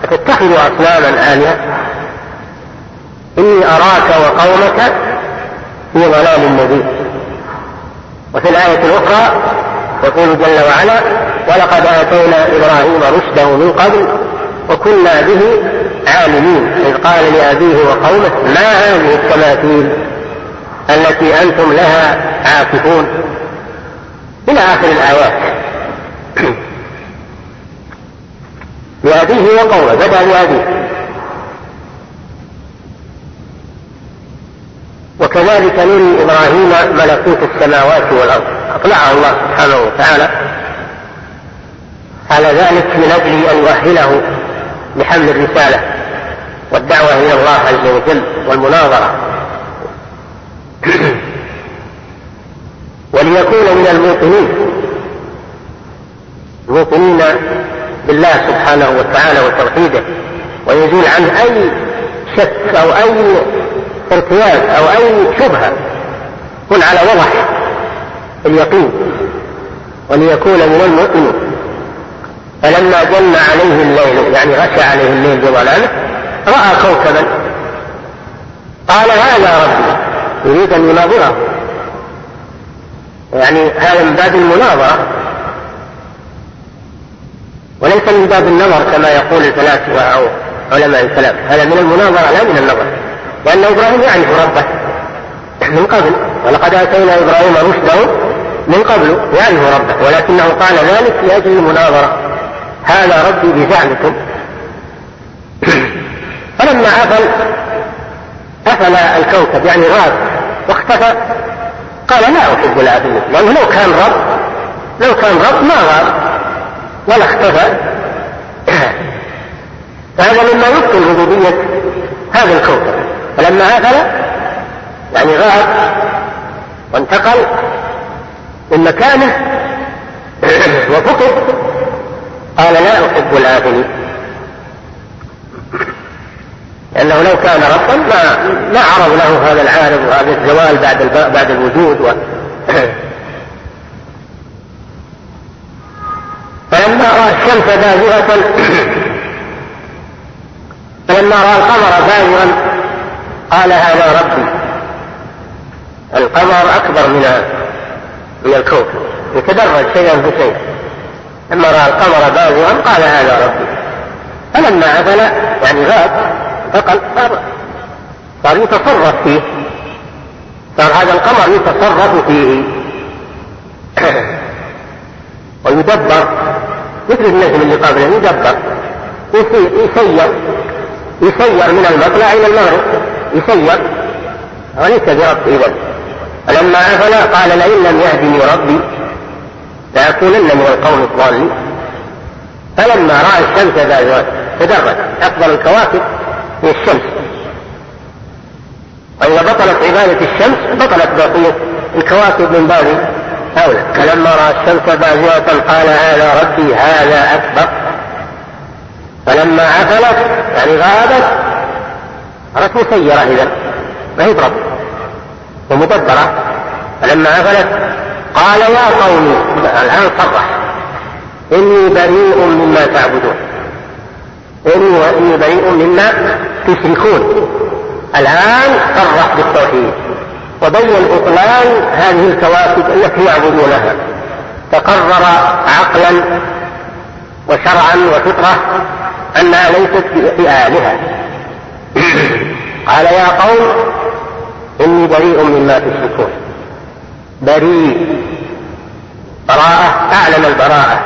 أتتخذ أصناما آلهة؟ إني أراك وقومك في ضلال مبين. وفي الآية الأخرى يقول جل وعلا ولقد آتينا إبراهيم رشده من قبل وكنا به عالمين. إذ قال لأبيه وقومه ما هذه التماثيل التي أنتم لها عاكفون. إلى آخر الآيات. *clears throat* لأبيه وقومه بدأ لأبيه وكذلك نري إبراهيم ملكوت السماوات والأرض. أطلعه الله سبحانه وتعالى. على ذلك من أجل أن يؤهله لحمل الرسالة والدعوة إلى الله عز وجل والمناظرة. *clears throat* وليكون من الموقنين. الموقنين بالله سبحانه وتعالى وتوحيده ويزول عنه أي شك أو أي ارتياب أو أي شبهة. كن على وضح اليقين. وليكون من المؤمنين. فلما جن عليه الليل يعني غشى عليه الليل بظلامه رأى كوكبا. قال هذا ربي. يريد أن يناظره. يعني هذا من باب المناظرة. وليس من باب النظر كما يقول الفلاسفة أو علماء الكلام. هذا من المناظرة لا من النظر. لأن إبراهيم يعرف ربه من قبل ولقد آتينا إبراهيم رشده من قبل يعرف ربه ولكنه قال ذلك لأجل المناظرة. هذا ربي بزعمكم *clears throat* فلما أفل أفل الكوكب يعني غاب. واختفى. قال لا أحب الآفلين لأنه لو كان رب لو كان رب ما غاب ولا اختفى. *coughs* فهذا مما يبطل ربوبية هذا الكوكب. فلما أفل يعني غاب وانتقل من مكانه *coughs* وفقد قال لا أحب الآفلين لأنه لو كان ربا ما ما عرض له هذا العارض وهذا الزوال بعد بعد الوجود و *coughs* فلما رأى الشمس بازغة *coughs* فلما رأى القمر بازغا قال هذا ربي. القمر أكبر من من الكوكب يتدرج شيئا فشيئا لما رأى القمر بازغا قال هذا ربي. فلما عفل يعني غاب فقل صار يتصرف فيه. صار هذا القمر يتصرف فيه. *coughs* ويدبر. مثل النجم اللي قبله يدبر. يسير. يسير من المطلع إلى المغرب. يسير. وليس برب إذا فلما أفل قال لئن لم يهدني ربي لأكونن من القوم الضالين. فلما رأى الشمس بازغة تدرج. أفضل الكواكب. هي الشمس وإذا بطلت عبادة الشمس بطلت بقية الكواكب من باب أولى فلما رأى الشمس بازغة قال هذا ربي هذا أكبر. فلما عفلت يعني غابت صارت مسيرة إذا ما هي برب ومدبرة. فلما عفلت قال يا قوم الآن صرح إني بريء مما تعبدون. إني وإني بريء مما تشركون. الآن صرح بالتوحيد. وبين بطلان هذه الكواكب التي يعبدونها. تقرر عقلا وشرعا وفطرة أنها ليست بآلهة. قال يا قوم إني بريء مما تشركون. بريء. براءة أعلن البراءة.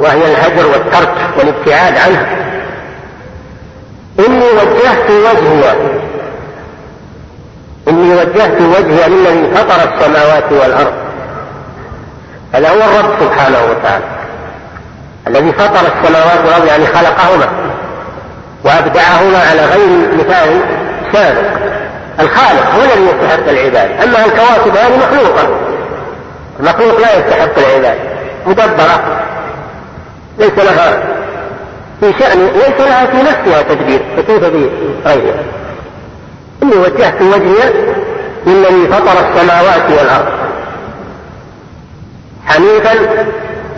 وهي الهجر والترك والابتعاد عنه إني وجهت وجهي. إني وجهت وجهي للذي فطر السماوات والأرض. هذا هو الرب سبحانه وتعالى. الذي فطر السماوات والأرض يعني خلقهما. وأبدعهما على غير مثال سابق. الخالق هو الذي يستحق العبادة. أما الكواكب هذه مخلوقة. المخلوق لا يستحق العبادة. مدبرة. ليس لها في شأن ليس لها في نفسها تدبير فكيف بغيرها إني وجهت وجهي للذي فطر السماوات والأرض. حنيفا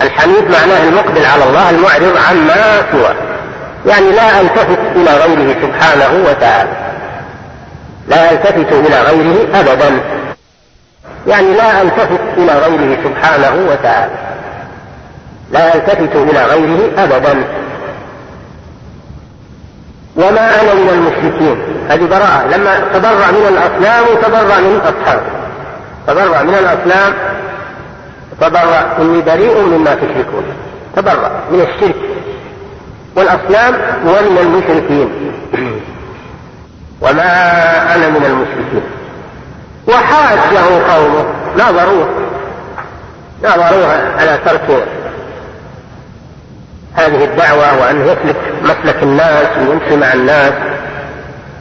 الحنيف معناه المقبل على الله المعرض عما سواه يعني لا ألتفت إلى غيره سبحانه وتعالى. لا ألتفت إلى غيره ابدا. يعني لا ألتفت إلى غيره سبحانه وتعالى. لا التفت إلى غيره ابدا. وما أنا من المشركين؟ هذه براءة. لما تبرع من الاصنام وتبرع من اصحابه تبرع من الاصنام تبرع اني بريء مما تشركون. تبرع من الشرك والاصنام ومن المشركين. وما أنا من المشركين. وحاجه قومه. ناظروه. ناظروه على ترك هذه الدعوة وأن يسلك مسلك الناس ويمشي مع الناس.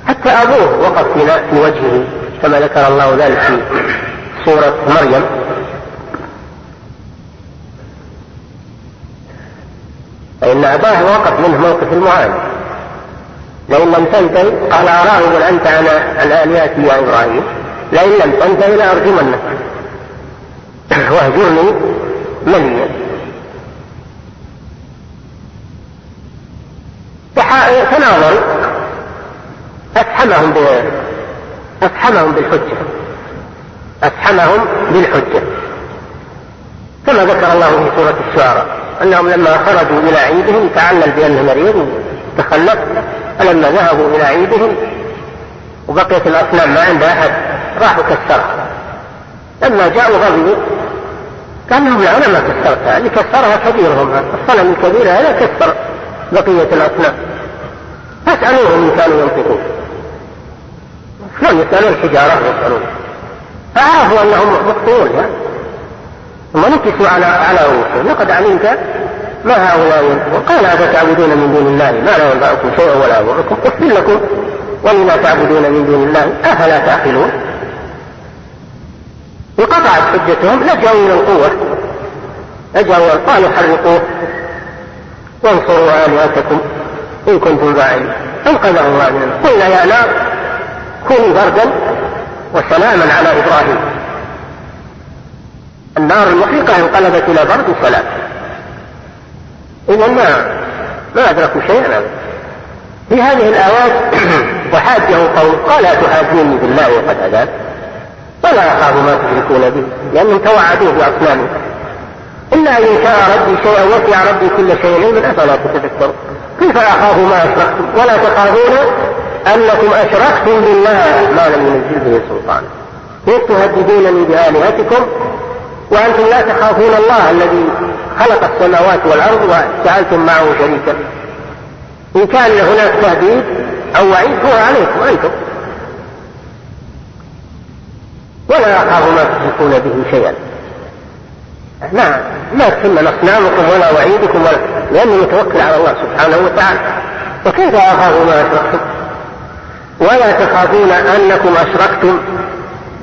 حتى أبوه وقف في وجهه كما ذكر الله ذلك في سورة مريم. فإن أباه وقف منه موقف المعاناة لئن لم تنتهي قال أراغب أنت عن آلهتي يا إبراهيم. لئن لم تنتهي لأرجمنك. *coughs* واهجرني مليا تناظروا أفحمهم أفحمهم بالحجة. أفحمهم بالحجة كما ذكر الله في سورة الشعراء أنهم لما خرجوا إلى عيدهم تعلل بأنه مريض تخلف فلما ذهبوا إلى عيدهم وبقيت الأصنام ما عند أحد راحوا كسرها لما جاءوا غضبوا قال لهم لا ما كسرتها اللي كسرها كبيرهم الصنم الكبير هذا كسر. بقية الأصنام فاسألوهم إن كانوا ينطقون. شلون يسألون الحجارة يسألون. فعرفوا أنهم مخطئون ثم نكسوا على على رؤوسهم. لقد علمت ما هؤلاء وقال أفتعبدون من دون الله ما لا ينفعكم شيئا ولا يضركم. أفل لكم ولما تعبدون من دون الله أفلا تعقلون. وقطعت حجتهم لجأوا إلى القوة. لجأوا قالوا حرقوه وانصروا آلهتكم إن كنتم فاعلين أنقذه الله من قلنا يا نار كوني بردا وسلاما على إبراهيم. النار المحرقة انقلبت إلى برد وسلام إذا ما ما أدركوا شيئا في هذه الآيات *clears throat* وحاجه قول قال تحاجوني بالله وقد هدان ولا يخاف ما تشركون به لأنهم توعدوه بأصنامهم. إلا أن شاء ربي شيئا وسع ربي كل شيء علما أفلا تتذكرون؟ كيف أخاف ما أشركتم؟ ولا تخافون أنكم أشركتم بالله؟ ما لم ينزل به سلطان. كيف تهددونني بآلهتكم وأنتم لا تخافون الله الذي خلق السماوات والأرض وجعلتم معه شريكا. إن كان هناك تهديد أو وعيد هو عليكم أنتم. ولا أخاف ما تشركون به شيئا. نعم. ما تسمى أصنامكم ولا وعيدكم ولا لأني متوكل على الله سبحانه وتعالى. وكيف أخاف ما أشركتم؟ ولا تخافون أنكم أشركتم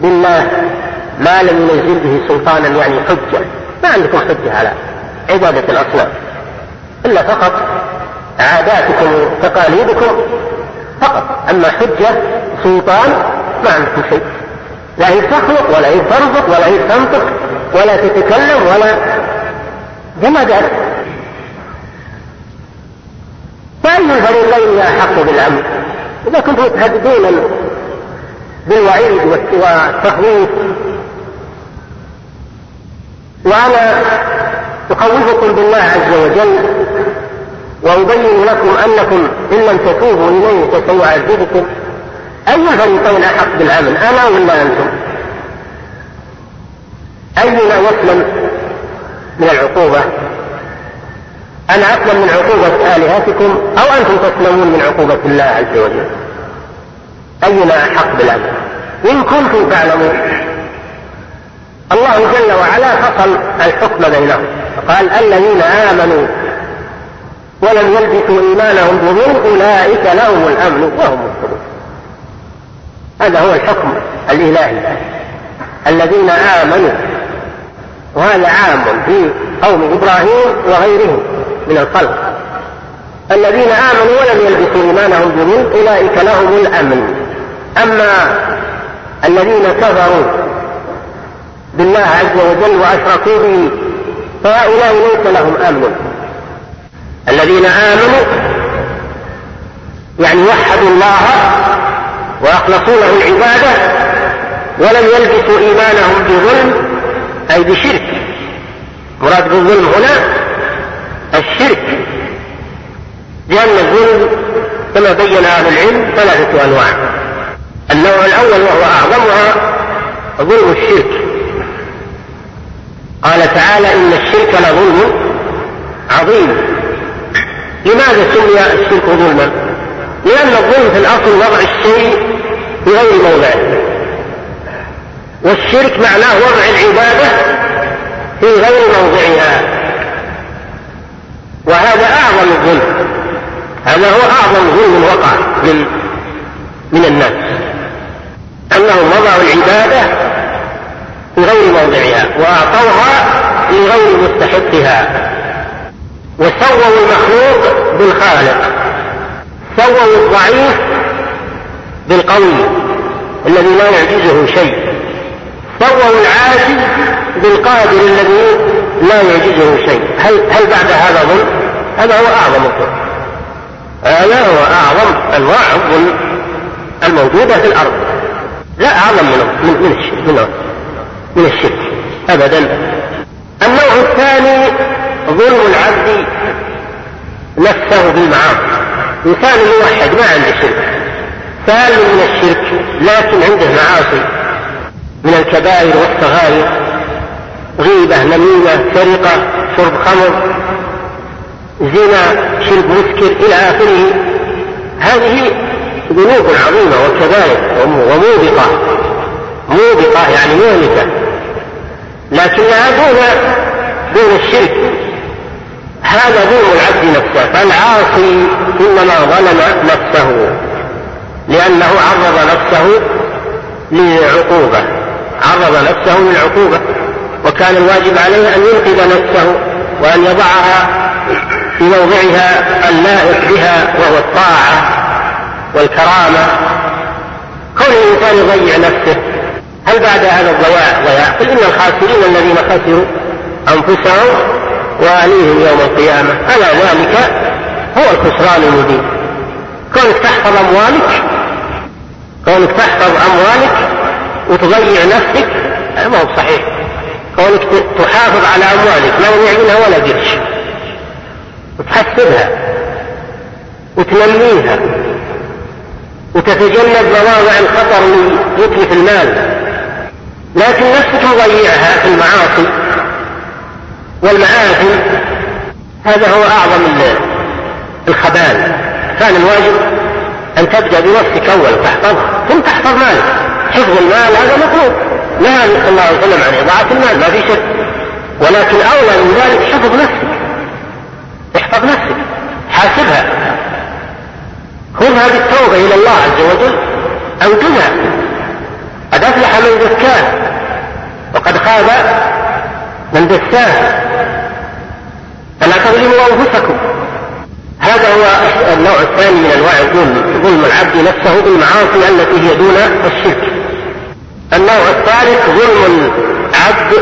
بالله ما لم ينزل به سلطانا يعني حجة. ما عندكم حجة على عبادة الأصنام. إلا فقط عاداتكم وتقاليدكم فقط. أما حجة سلطان ما عندكم شيء. لا هي تخلق ولا هي ترزق ولا هي تنطق. ولا تتكلم ولا جمادات فأي الفريقين أحق بالأمر إذا كنتم تهددون بالوعيد والتخويف. وأنا أخوفكم بالله عز وجل وأبين لكم أنكم إن لم تتوبوا إليه فسيعذبكم. أي الفريقين أحق بالأمن أنا ولا أنتم؟ أينا يسلم من العقوبة؟ أنا أسلم من عقوبة آلهتكم أو أنتم تسلمون من عقوبة الله عز وجل. أينا أحق بالأمن إن كنتم تعلمون. الله جل وعلا فصل الحكم بينهم. قال الذين آمنوا ولم يلبسوا إيمانهم بظلم أولئك لهم الأمن وهم مهتدون. هذا هو الحكم الإلهي. الذين آمنوا وهذا عام في قوم إبراهيم وغيرهم من الخلق. الذين آمنوا ولم يلبسوا إيمانهم بظلم أولئك لهم الأمن. أما الذين كفروا بالله عز وجل وأشركوا به فهؤلاء ليس لهم أمن. الذين آمنوا يعني وحدوا الله وأخلصوا له العبادة ولم يلبسوا إيمانهم بظلم أي بشرك. مراد بالظلم هنا الشرك. لأن الظلم كما بين أهل العلم ثلاثة أنواع. النوع الأول وهو أعظمها ظلم الشرك. قال تعالى إن الشرك لظلم عظيم. لماذا سمي الشرك ظلما؟ لأن الظلم في الأصل وضع الشيء في غير موضعه. والشرك معناه وضع العبادة في غير موضعها. وهذا أعظم الظلم. هذا هو أعظم ظلم وقع من من الناس. أنهم وضعوا العبادة في غير موضعها وأعطوها لغير مستحقها. وسووا المخلوق بالخالق. سووا الضعيف بالقوي الذي لا يعجزه شيء. سووا العاجز بالقادر الذي لا يعجزه شيء. هل هل بعد هذا ظلم؟ هذا هو أعظم الظلم. هذا هو أعظم انواع الظلم الموجودة في الأرض. لا أعظم من من الشرك من, الشرك ابدا. النوع الثاني ظلم العبد نفسه بالمعاصي. إنسان موحد ما عنده شرك. سالم من الشرك لكن عنده معاصي. من الكبائر والصغائر. غيبة نميمة سرقة شرب خمر زنا شرب مسكر إلى آخره. هذه ذنوب عظيمة وكبائر وموبقة. موبقة يعني مهلكة. لكنها دون دون الشرك. هذا ظلم العبد نفسه. فالعاصي إنما ظلم نفسه لأنه عرض نفسه لعقوبة. عرض نفسه للعقوبة وكان الواجب عليه أن ينقذ نفسه وأن يضعها في موضعها اللائق بها وهو الطاعة والكرامة. كون الإنسان يضيع نفسه هل بعد هذا الضياع ضياع؟ قل إن الخاسرين الذين خسروا أنفسهم وأهليهم يوم القيامة. ألا ذلك هو الخسران المبين. كونك تحفظ أموالك كونك تحفظ أموالك وتضيع نفسك هذا ما هو صحيح. كونك تحافظ على أموالك ما يضيع منها ولا قرش وتحسبها وتنميها وتتجنب مواضع الخطر اللي يتلف المال. لكن نفسك تضيعها في المعاصي والمآثم هذا هو أعظم الخبال. كان الواجب أن تبدأ بنفسك أولا تحفظها ثم تحفظ مالك. حفظ المال هذا مطلوب. نهى صلى الله عليه وسلم عن إضاعة المال ما في شك. ولكن أولى من ذلك حفظ نفسك. احفظ نفسك. حاسبها. خذها بالتوبة إلى الله عز وجل. أنقذها. قد أفلح من زكاه وقد خاب من دساه فلا تظلموا أنفسكم. هذا هو النوع الثاني من أنواع الظلم. ظلم العبد نفسه بالمعاصي التي هي دون الشرك. النوع الثالث ظلم العبد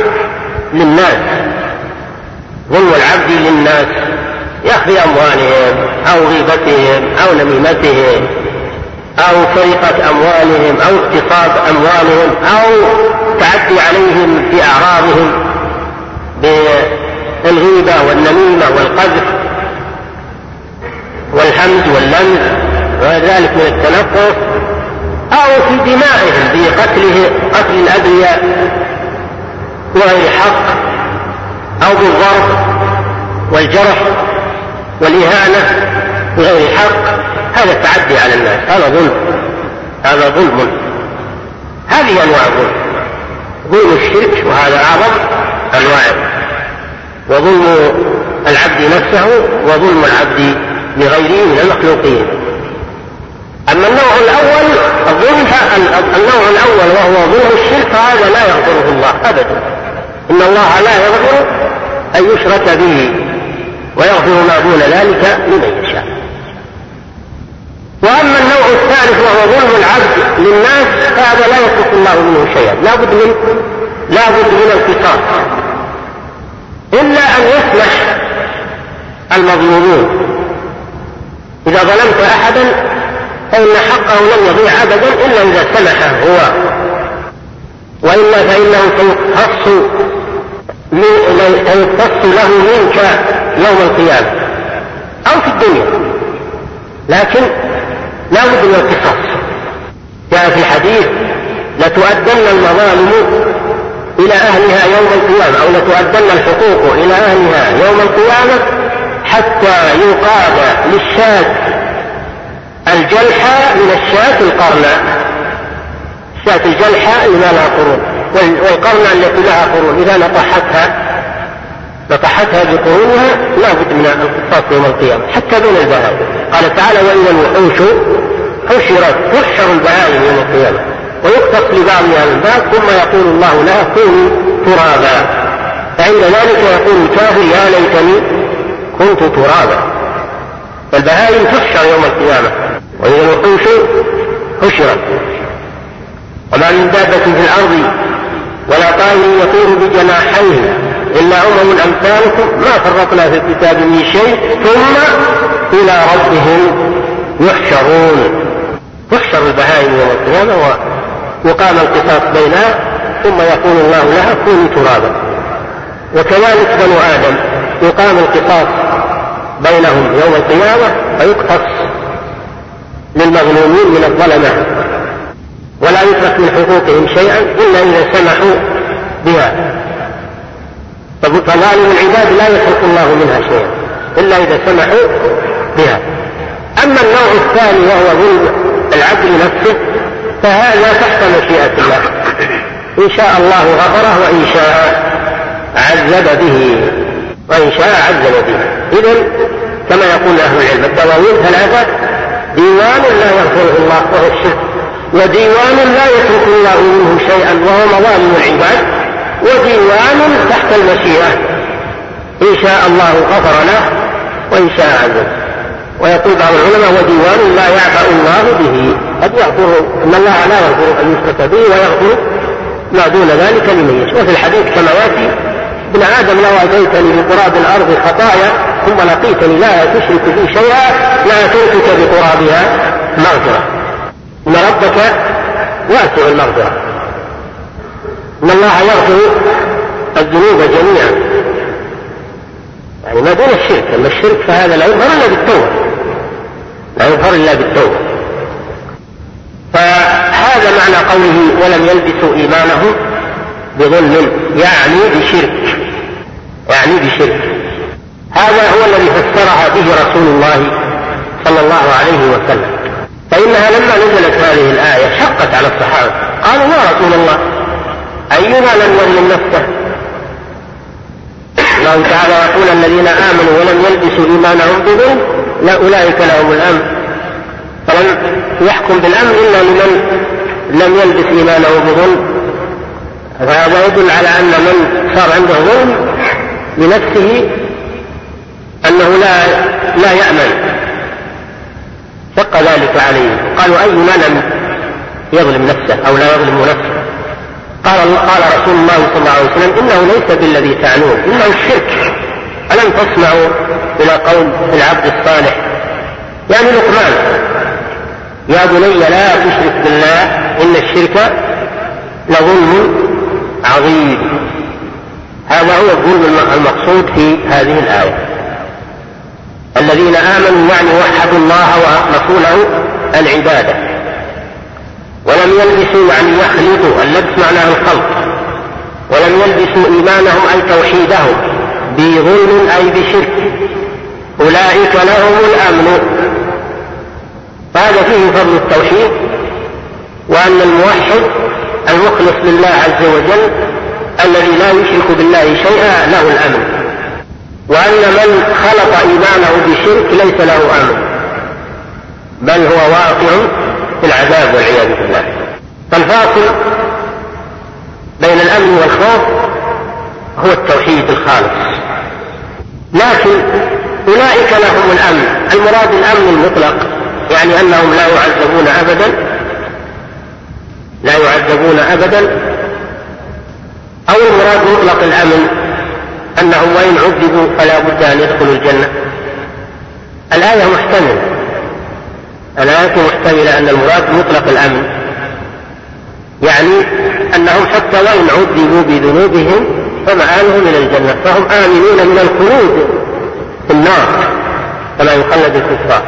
للناس. ظلم العبد للناس. يأخذ أموالهم أو غيبتهم أو نميمتهم أو سرقة أموالهم أو اغتصاب أموالهم أو تعدي عليهم في أعراضهم بالغيبة والنميمة والقذف والحمد واللمز. وذلك من التنقص أو في دمائهم بقتله قتل الأبرياء بغير حق أو بالضرب والجرح والإهانة بغير حق هذا التعدي على الناس. هذا ظلم. هذا ظلم. هذه أنواع الظلم. ظلم الشرك وهذا أعظم أنواعه. وظلم العبد نفسه وظلم العبد لغيره من المخلوقين. أما النوع الأول الظلم النوع الأول وهو ظلم الشرك فهذا لا يغفره الله أبدا. إن الله لا يغفر أن يشرك به ويغفر ما دون ذلك لمن يشاء. وأما النوع الثالث وهو ظلم العبد للناس فهذا لا يترك الله منه شيئا. لا بد من لا بد من القصاص إلا أن يسمح المظلومون. إذا ظلمت أحدا فإن حقه لم يضيع أبدا إلا إذا سمح هو. وإلا فإنه سيقتص سيقتص له منك يوم القيامة. أو في الدنيا. لكن لا بد من القصاص. جاء في الحديث لتؤدن المظالم إلى أهلها يوم القيامة أو لتؤدن الحقوق إلى أهلها يوم القيامة حتى يقاد للشاة الجلحة من الشاة القرنة الشاة الجلحة اللي ما لها قرون. والقرنة التي لها قرون إذا نطحتها نطحتها بقرونها لا بد من القصاص يوم القيامة حتى دون البهائم. قال تعالى وإذا الوحوش حشرت تحشر البهائم يوم القيامة. ويقتص لبعضها من بعض ثم يقول الله لها كوني ترابا. فعند ذلك يقول الكافر يا ليتني كنت ترابا. فالبهائم تحشر يوم القيامة. وإذا الوحوش حشرت وما من دابة في الأرض ولا طائر يطير بجناحيه إلا أمم أمثالكم ما فرطنا في الكتاب من شيء ثم إلى ربهم يحشرون. تحشر البهائم يوم القيامة ويقام القصاص بينها ثم يقول الله لها كوني ترابا. وكذلك بنو آدم يقام القصاص بينهم يوم القيامة فيقتص. للمظلومين من الظلمة. ولا يترك من حقوقهم شيئا إلا إذا سمحوا بها. فظالم العباد لا يترك الله منها شيئا إلا إذا سمحوا بها. أما النوع الثاني وهو ظلم العبد لنفسه فهذا تحت مشيئة الله. إن شاء الله غفره وإن شاء عذب به. وإن شاء عذب به. إذا كما يقول أهل العلم الدواوين ثلاثة ديوان لا يغفره الله وهو الشرك وديوان لا يترك الله منه شيئا وهو مظالم العباد وديوان تحت المشيئة. إن شاء الله غفر له وإن شاء عذب ويقول بعض العلماء وديوان لا يعبأ الله به. قد يغفر أن الله لا يغفر أن يشرك به ويغفر ما دون ذلك لمن يشاء. وفي الحديث كما يأتي ابن آدم لو أتيتني بقراب الأرض خطايا ثم لقيتني لا تشرك بي شيئا لا أتيتك بقرابها مغفرة. إن ربك واسع المغفرة. إن الله يغفر الذنوب جميعا. يعني ما دون الشرك أما الشرك فهذا لا يظهر إلا بالتوبة. لا يظهر إلا بالتوبة. فهذا معنى قوله ولم يلبسوا إيمانهم بظلم. يعني بشرك. يعني بشرك. هذا هو الذي فسرها به رسول الله صلى الله عليه وسلم. فإنها لما نزلت هذه الآية شقت على الصحابة. قالوا يا رسول الله أينا لم يظلم نفسه؟ الله تعالى يقول الذين آمنوا ولم يلبسوا إيمانهم بظلم لا أولئك لهم الأمن. فلم يحكم بالأمن إلا لمن لم يلبس إيمانه بظلم. فهذا يدل على أن من صار عنده ظلم لنفسه أنه لا لا يأمن. شق ذلك عليه. قالوا أينا لم يظلم نفسه أو لا يظلم نفسه؟ قال قال رسول الله صلى الله عليه وسلم إنه ليس بالذي تعنون إنه الشرك. ألم تسمعوا إلى قول العبد الصالح؟ يعني لقمان يا بني لا تشرك بالله إن الشرك لظلم عظيم. هذا هو الظلم المقصود في هذه الآية. الذين آمنوا يعني وحدوا الله ورسوله العبادة. ولم يلبسوا يعني يخلطوا اللبس معناه الخلط. ولم يلبسوا إيمانهم أي توحيدهم بظلم أي بشرك. أولئك لهم الأمن. فهذا فيه فضل التوحيد وأن الموحد المخلص لله عز وجل الذي لا يشرك بالله شيئا له الأمن. وأن من خلط إيمانه بشرك ليس له أمن بل هو واقع في العذاب والعياذ بالله. فالفاصل بين الأمن والخوف هو التوحيد الخالص. لكن أولئك لهم الأمن. المراد الأمن المطلق يعني أنهم لا يعذبون أبدا لا يعذبون أبدا أو المراد مطلق الأمن أنهم وإن عذبوا فلا بد أن يدخلوا الجنة. الآية محتملة. الآية محتملة أن المراد مطلق الأمن. يعني أنهم حتى وإن عذبوا بذنوبهم فمآلهم إلى الجنة. فهم آمنون من الخلود في النار كما يخلد الكفار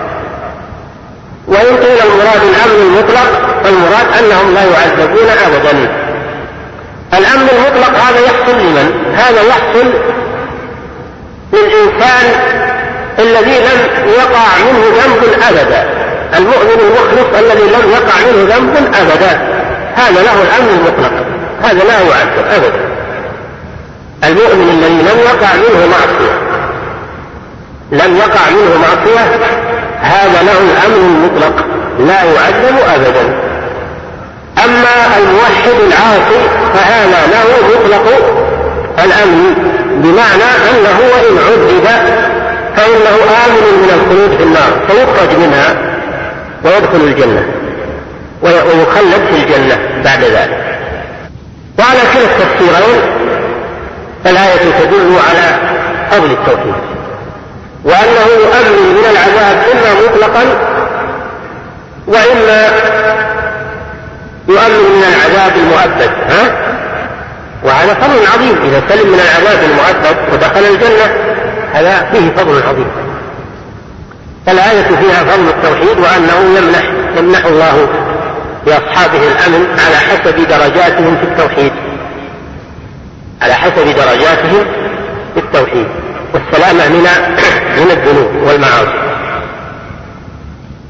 وإن قيل المراد الأمن المطلق فالمراد أنهم لا يعذبون أبدا. الأمن المطلق هذا يحصل لمن؟ هذا يحصل للإنسان الذي لم يقع منه ذنب أبدا. المؤمن المخلص الذي لم يقع منه ذنب أبدا. هذا له الأمن المطلق. هذا لا يعذب أبدا. المؤمن الذي لم يقع منه معصية لم يقع منه معصية هذا له الأمن المطلق. لا يعذب أبدا. أما الموحد العاصي فهذا له مطلق الأمن بمعنى أنه وإن عذب فإنه آمن من الخلود في النار فيخرج منها ويدخل الجنة ويخلد في الجنة بعد ذلك. وعلى كلا التفسيرين الآية تدل على فضل التوحيد وأنه يؤمن من العذاب إما مطلقا وإما يؤمن من العذاب المؤبد ها؟ وهذا فضل عظيم إذا سلم من العذاب المؤبد ودخل الجنة هذا فيه فضل عظيم. الآية فيها فضل التوحيد وأنه يمنح يمنح الله لأصحابه الأمن على حسب درجاتهم في التوحيد. على حسب درجاتهم في التوحيد. والسلامة من *coughs* من الذنوب والمعاصي.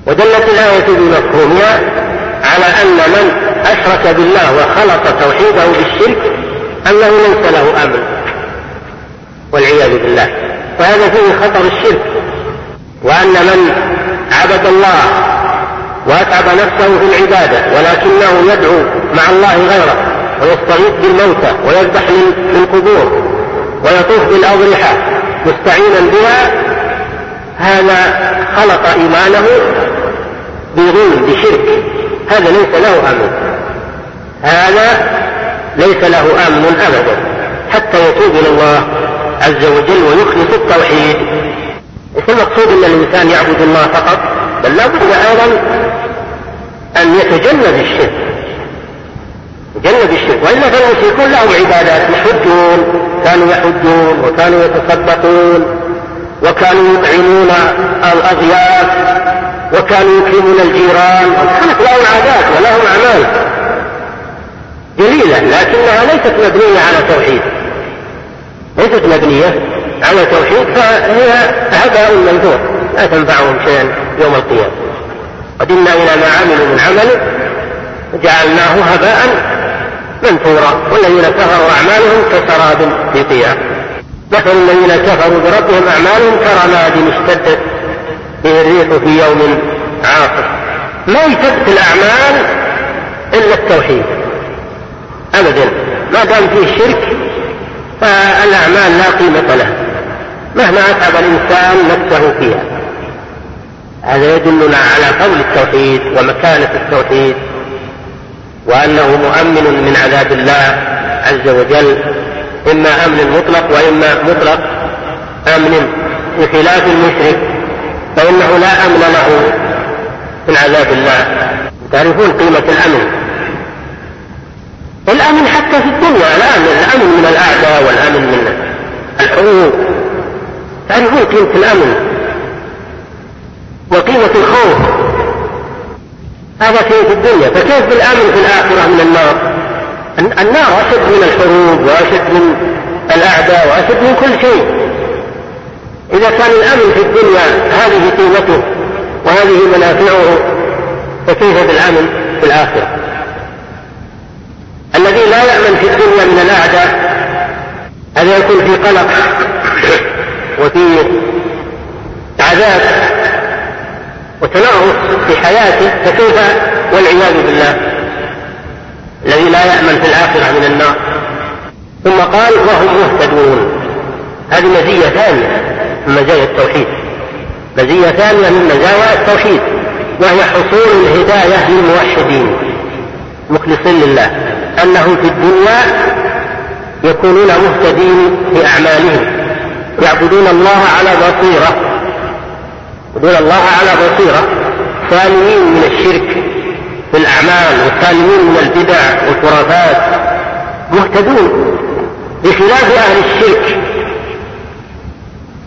ودلت الآية بمفهومها على أن من أشرك بالله وخلط توحيده بالشرك أنه ليس له أمن والعياذ بالله. وهذا فيه خطر الشرك. وأن من عبد الله وأتعب نفسه في العبادة ولكنه يدعو مع الله غيره ويستغيث بالموتى ويذبح للقبور ويطوف بالأضرحة مستعينا بها هذا خلط إيمانه بظلم بشرك. هذا ليس له أمن. هذا ليس له أمن أبدا. حتى يتوب إلى الله عز وجل ويخلص التوحيد. ليس المقصود أن الإنسان يعبد الله فقط بل لا بد أيضا أن يتجنب الشرك. يتجنب الشرك. وإلا فالمشركون لهم عبادات. يحجون كانوا يحجون وكانوا يتصدقون وكانوا يطعمون الأضياف وكانوا يكرمون الجيران. كانت لهم عادات ولهم أعمال. جليلة لكنها ليست مبنية على توحيد. ليست مبنية على توحيد فهي هباء منثور لا تنفعهم شيئا يوم القيامة. قدمنا إلى ما عملوا من عمل جعلناه هباء منثورا والذين كفروا أعمالهم كسراب في قيام مثل الذين كفروا بربهم أعمالهم كرماد اشتدت به الريح في يوم عاصف. ما يثبت الأعمال إلا التوحيد. أبدا. ما دام فيه شرك فالأعمال لا قيمة لها مهما أتعب الإنسان نفسه فيها. هذا يدلنا على فضل التوحيد ومكانة التوحيد وأنه مؤمن من عذاب الله عز وجل إما أمن مطلق وإما مطلق أمن بخلاف المشرك فإنه لا أمن له من عذاب الله. تعرفون قيمة الأمن؟ والأمن حتى في الدنيا الآن الأمن من الأعداء والأمن من الحروب تعرفون قيمة الأمن وقيمة الخوف. هذا في الدنيا. فكيف بالأمن في الآخرة من النار؟ النار أشد من الحروب وأشد من الأعداء وأشد من كل شيء. إذا كان الأمن في الدنيا هذه قيمته وهذه منافعه فكيف بالأمن في الآخرة؟ الذي لا يأمن في الدنيا من الأعداء هذا يكون في قلق وفي عذاب وتنغص في حياته فكيف والعياذ بالله؟ الذي لا يأمن في الآخرة من النار. ثم قال وهم مهتدون. هذه مزية ثانية من مزايا التوحيد. مزية ثانية من مزايا التوحيد وهي حصول الهداية للموحدين مخلصين لله. أنهم في الدنيا يكونون مهتدين في أعمالهم. يعبدون الله على بصيرة. يعبدون الله على بصيرة. سالمين من الشرك في الأعمال وسالمين من البدع والخرافات. مهتدون بخلاف أهل الشرك.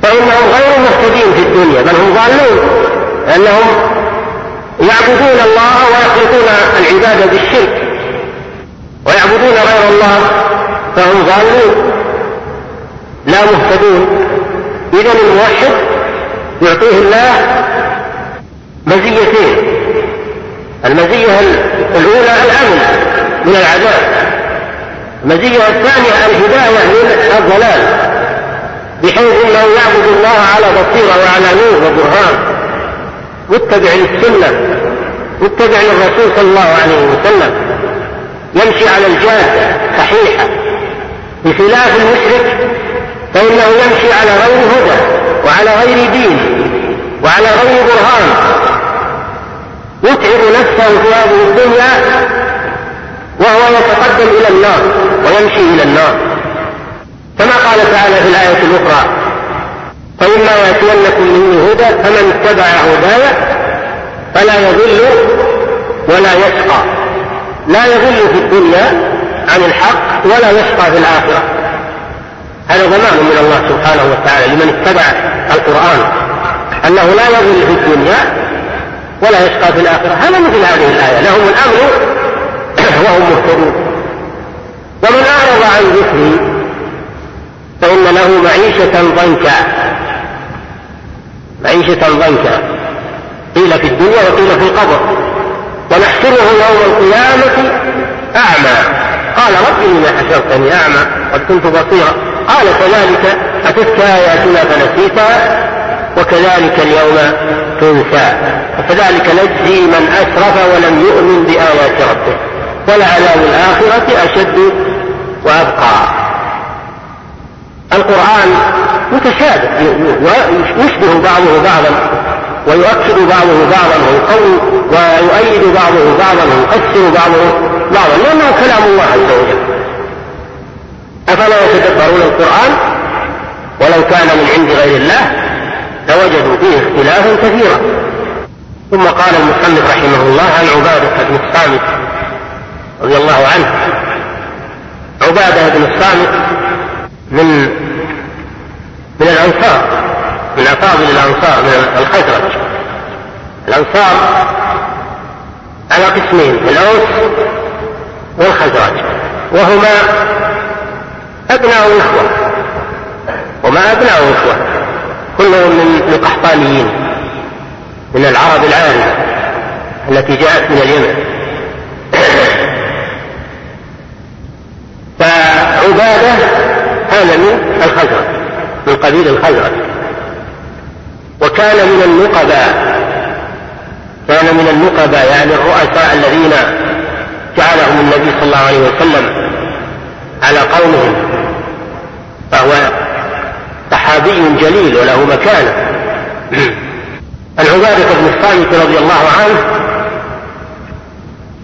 فإنهم غير مهتدين في الدنيا بل هم ضالون. لأنهم يعبدون الله ويخلطون العبادة بالشرك. ويعبدون غير الله فهم ضالون لا مهتدون. إذا الموحد يعطيه الله مزيتين. المزية الأولى الأمن من العذاب. المزية الثانية الهداية من الضلال. بحيث إنه يعبد الله على بصيرة وعلى نور وبرهان. متبع للسنة متبع للرسول صلى الله عليه وسلم. يمشي على الجاده صحيحة. بخلاف المشرك فإنه يمشي على غير هدى وعلى غير دين وعلى غير برهان. يتعب نفسه في هذه الدنيا وهو يتقدم إلى النار ويمشي إلى النار. كما قال تعالى في الآية الأخرى فإما يأتينكم مني هدى فمن اتبع هداي فلا يضل ولا يشقى. لا يضل في الدنيا عن الحق ولا يشقى في الآخرة. هذا ضمان من الله سبحانه وتعالى لمن اتبع القرآن. أنه لا يضل في الدنيا ولا يشقى في الآخرة. هذا مثل هذه الآية. لهم الأمر *clears throat* وهم مهتدون. ومن أعرض عن ذكري فإن له معيشة ضنكا. معيشة ضنكا. قيل في الدنيا وقيل في القبر. ونحشره يوم القيامة أعمى. قال رب لما حشرتني أعمى قد كنت بصيرا. قال كذلك أتتك آياتنا فنسيتها وكذلك اليوم تنسى. وكذلك نجزي من أسرف ولم يؤمن بآيات ربه. ولعذاب الآخرة أشد وأبقى. القرآن متشابه يشبه بعضه بعضا. ويؤكد بعضه بعضا ويقوي ويؤيد بعضه بعضا ويفسر بعضه بعضا. لأنه كلام الله عز وجل؟ أفلا يتدبرون القرآن؟ ولو كان من عند غير الله لوجدوا فيه اختلافا كثيرا. ثم قال المصنف رحمه الله عن عبادة بن الصامت رضي الله عنه عبادة بن الصامت من من الأنصار. من أفاضل الأنصار من الخزرج. الأنصار على قسمين الأوس والخزرج. وهما أبناء إخوة وما أبناء إخوة كلهم من القحطانيين من العرب العارمة التي جاءت من اليمن. فعبادة كان من الخزرج من قبيل الخزرج. وكان من النقباء. كان من النقباء يعني الرؤساء الذين جعلهم النبي صلى الله عليه وسلم على قومهم. فهو صحابي جليل وله مكانة. عن عبادة بن الصامت رضي الله عنه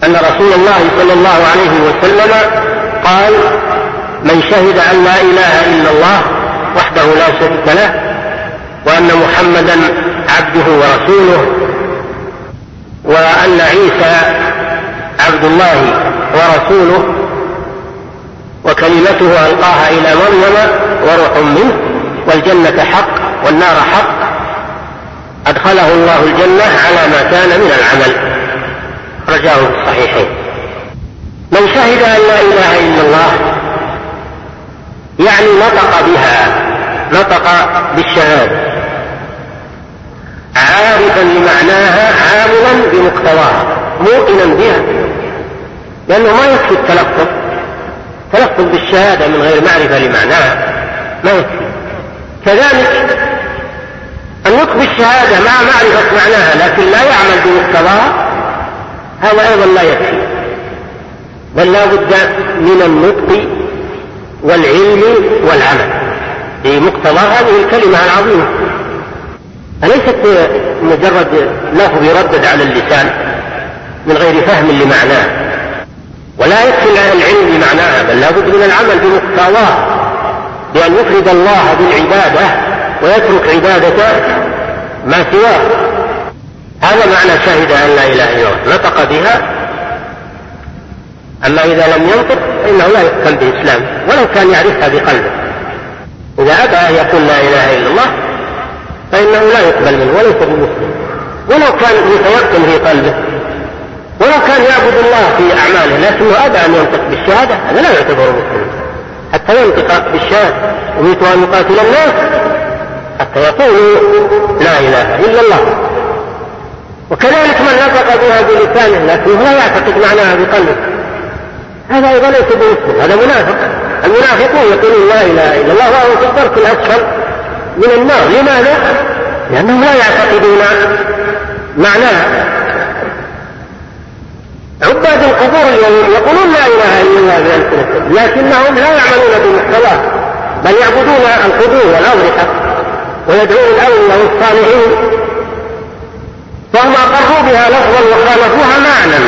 أن رسول الله صلى الله عليه وسلم قال من شهد أن لا إله إلا الله وحده لا شريك له وأن محمدا عبده ورسوله وأن عيسى عبد الله ورسوله وكلمته ألقاها إلى مريم وروح منه والجنة حق والنار حق أدخله الله الجنة على ما كان من العمل. رجاه في الصحيحين. من شهد أن لا إله إلا الله يعني نطق بها نطق بالشهادة. عارفا لمعناها عاملا بمقتواها موقنا بها. لأنه ما يكفي التلفظ. تلفظ بالشهادة من غير معرفة لمعناها ما يكفي. كذلك النطق بالشهادة مع معرفة معناها لكن لا يعمل بمقتضاها هذا أيضا لا يكفي. بل لا بد من النطق والعلم والعمل بمقتضى هذه الكلمة العظيمة. أليست مجرد لفظ يردد على اللسان من غير فهم لمعناه؟ ولا يكفي العلم بمعناها بل لا بد من العمل بمقتضاه بأن يفرد الله بالعبادة ويترك عبادة ما سواه. هذا معنى شهد أن لا إله إلا الله. نطق بها أما إذا لم ينطق فإنه لا يقبل بإسلام ولو كان يعرفها بقلبه. إذا أبى أن يقول لا إله إلا الله فإنه لا يقبل منه وليس بمسلم. ولو كان متيقن في قلبه ولو كان يعبد الله في أعماله لكنه أبى أن ينطق بالشهادة هذا لا يعتبر مسلما حتى ينطق بالشهادة أمرت أن يقاتل الناس حتى يقولوا لا إله إلا الله. وكذلك من نطق بها بلسانه لكنه لا يعتقد معناها بقلبه. هذا أيضا ليس بمسلم هذا منافق. المنافقون يقولون لا إله إلا الله وهو في الدرك الأسفل. من النار. لماذا؟ لأنهم لا يعتقدون معناها عباد القبور اليوم يقولون لا إله إلا الله لكنهم لا يعملون بمقتضاه بل يعبدون القبور والاضرحه ويدعون الاولياء والصالحين. فهم أقروا بها لفظا وخالفوها معنى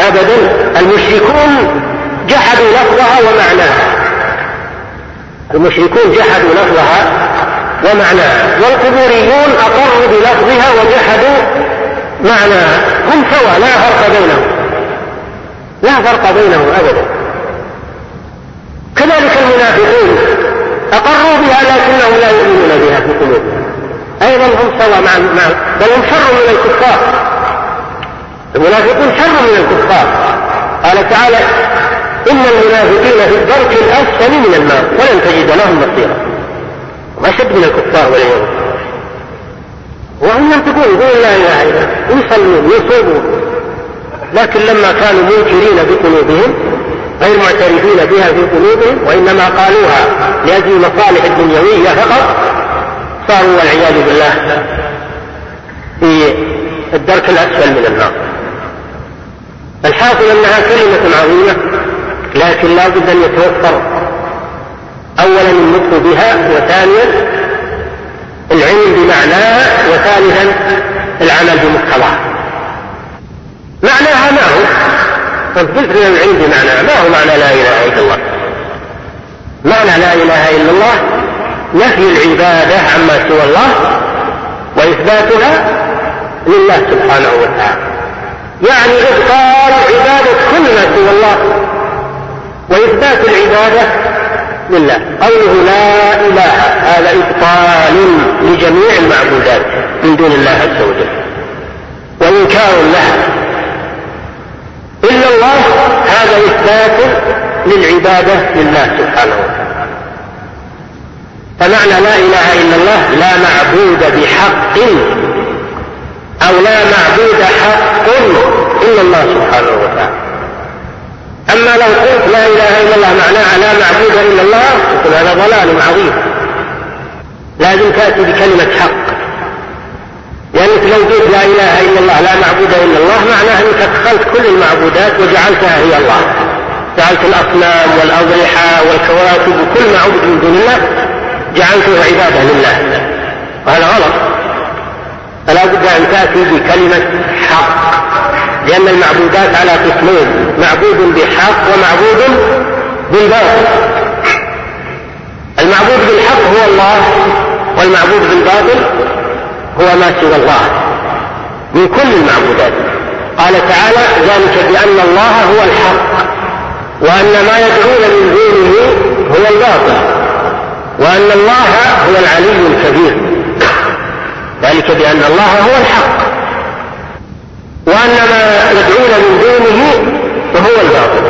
ابدا المشركون جحدوا لفظها ومعناها. المشركون جحدوا لفظها ومعناها والقبوريون أقروا بلفظها وجحدوا معناها هم سواء لا فرق بينهم. لا فرق بينهم ابدا. كذلك المنافقون أقروا بها لكنهم لا يؤمنون بها في قلوبهم. أيضا هم سواء مع مع بل هم شر من الكفار. المنافقون شر من الكفار. قال تعالى إن المنافقين في الدرك الأسفل من النار ولن تجد لهم نصيرا. واشد من الكفار والعياذ وهم ينطقون يقولون لا إله إلا الله. يصلون يصومون. لكن لما كانوا منكرين بقلوبهم غير معترفين بها في قلوبهم وإنما قالوها لأجل المصالح الدنيويه فقط صاروا والعياذ بالله في الدرك الأسفل من النار. الحاصل أنها كلمة عظيمة. لكن لا بد أن يتوفر اولا النطق بها وثانيا العلم بمعناه وثالثا العمل بمقتضاه معناها ما هو؟ من العلم بمعناه ما هو معنى لا إله إلا الله؟ معنى لا إله إلا الله نفي العبادة عما سوى الله وإثباتها لله سبحانه وتعالى. يعني ابطال عبادة كل ما سوى الله. وإثبات العبادة لله. قوله لا إله هذا إبطال لجميع المعبودات من دون الله عز وجل. وإنكار لها. إلا الله هذا إثبات للعبادة لله سبحانه وتعالى. فمعنى لا إله إلا الله لا معبود بحق أو لا معبود حق إلا الله سبحانه وتعالى. أما لو قلت لا إله إلا الله معناها لا معبود إلا الله يكون هذا ضلال عظيم. لازم تأتي بكلمة حق. لأنك لو قلت لا إله إلا الله لا معبود إلا الله معناها أنك أدخلت كل المعبودات وجعلتها هي الله. جعلت الأصنام والأضرحة والكواكب وكل معبود من دون الله جعلته عبادة لله. وهذا غلط. فلا بد أن تأتي بكلمة لأن المعبودات على قسمين معبود بحق ومعبود بالباطل. المعبود بالحق هو الله والمعبود بالباطل هو ما سوى الله من كل المعبودات. قال تعالى ذلك بأن الله هو الحق وأن ما يدعون من دونه هو الباطل وأن الله هو العلي الكبير. ذلك بأن الله هو الحق. وأن ما يدعون من دونه فهو الباطل.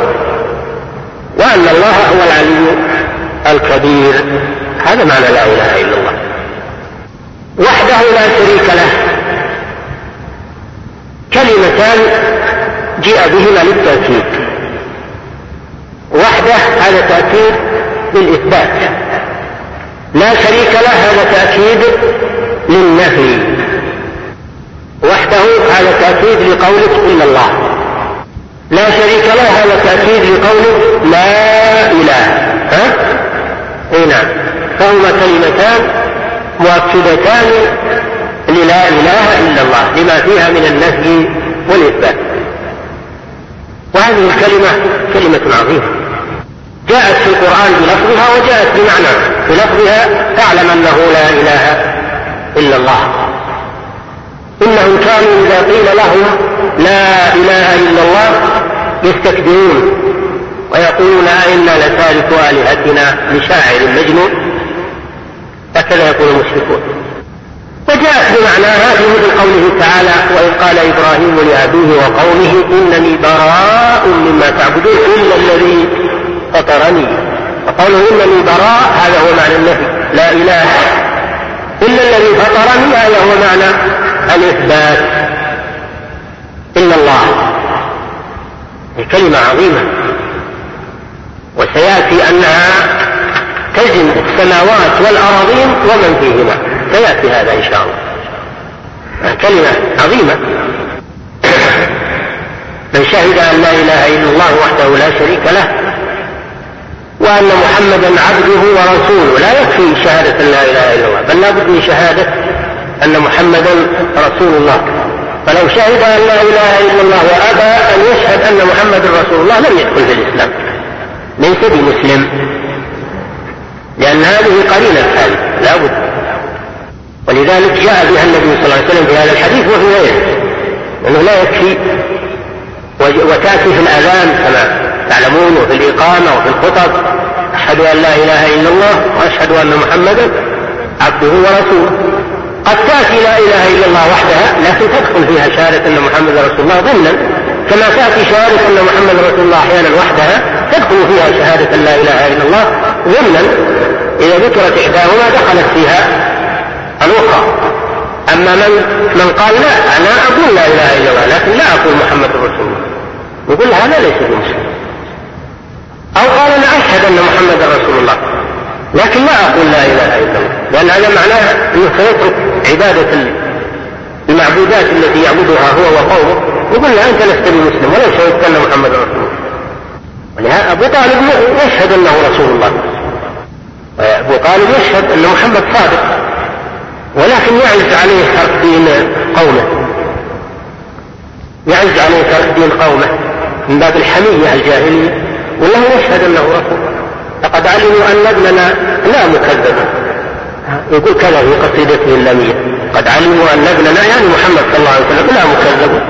وأن الله هو العلي الكبير. هذا معنى لا إله إلا الله. وحده لا شريك له. كلمتان جيء بهما للتأكيد. هذا تأكيد للإثبات. لا شريك له هذا تأكيد للنفي. وحده هذا تأكيد لقولك إلا الله. لا شريك له هذا تأكيد لقولك لا إله. ها؟ إي نعم. فهما كلمتان مؤكدتان للا إله إلا الله لما فيها من النفي والإثبات. وهذه الكلمة كلمة عظيمة. جاءت في القرآن بلفظها وجاءت بمعنى بلفظها تعلم أنه لا إله إلا الله. إنهم كانوا إذا قيل لهم لا إله إلا الله يستكبرون ويقولون أئنا لتارك آلهتنا لشاعر مجنون هكذا يقول المشركون. وجاءت بمعناها في مثل قوله تعالى وإذ قال إبراهيم لأبيه وقومه إنني براء مما تعبدون إلا الذي فطرني. وقوله إنني براء هذا هو معنى النفي. لا إله إلا الذي فطرني هذا هو معنى الإثبات إلا الله. كلمة عظيمة. وسيأتي أنها تزن السماوات والأراضين ومن فيهما. سيأتي هذا إن شاء الله. كلمة عظيمة. من شهد أن لا إله إلا الله وحده لا شريك له وأن محمدا عبده ورسوله. لا يكفي شهادة لا إله إلا الله بل لابد من شهادة أن محمدا رسول الله. فلو شهد أن لا إله إلا الله وأبى أن يشهد أن محمدا رسول الله لم يدخل في الإسلام. ليس بمسلم. لأن هذه قرينة هذه لابد ولذلك جاء بها النبي صلى الله عليه وسلم في هذا الحديث وفي غيره لأنه لا يكفي. وتأتي في الأذان كما تعلمون وفي الإقامة وفي الخطب. أشهد أن لا إله إلا الله وأشهد أن محمدا عبده ورسوله. قد تأتي لا إله إلا الله وحدها لكن تدخل فيها شهادة أن محمد رسول الله ضمنا. كما تأتي شهادة أن محمد رسول الله أحيانا وحدها تدخل فيها شهادة لا إله إلا الله ضمنا. إذا ذكرت إحداهما دخلت فيها الأخرى أما من من قال لا أنا أقول لا إله إلا الله لكن لا أقول محمد رسول الله. يقول هذا ليس بمسلم أو قال أنا أشهد أن محمد رسول الله لكن لا أقول لا إله إلا الله. لأن هذا معناه أنه سيترك عبادة المعبودات التي يعبدها هو وقومه يقول له أنت لست بمسلم ولو شهدت أن محمد رسول الله. ولهذا أبو طالب يشهد أنه رسول الله. أبو طالب يشهد أن محمد صادق ولكن يعز عليه ترك دين قومه. يعز عليه ترك دين قومه من باب الحمية الجاهلية والله يشهد أنه رسول لقد علموا أن ابننا لا مكذبا يقول كذا في قصيدته اللامية قد علموا أن ابننا يعني محمد صلى الله عليه وسلم لا مكذب.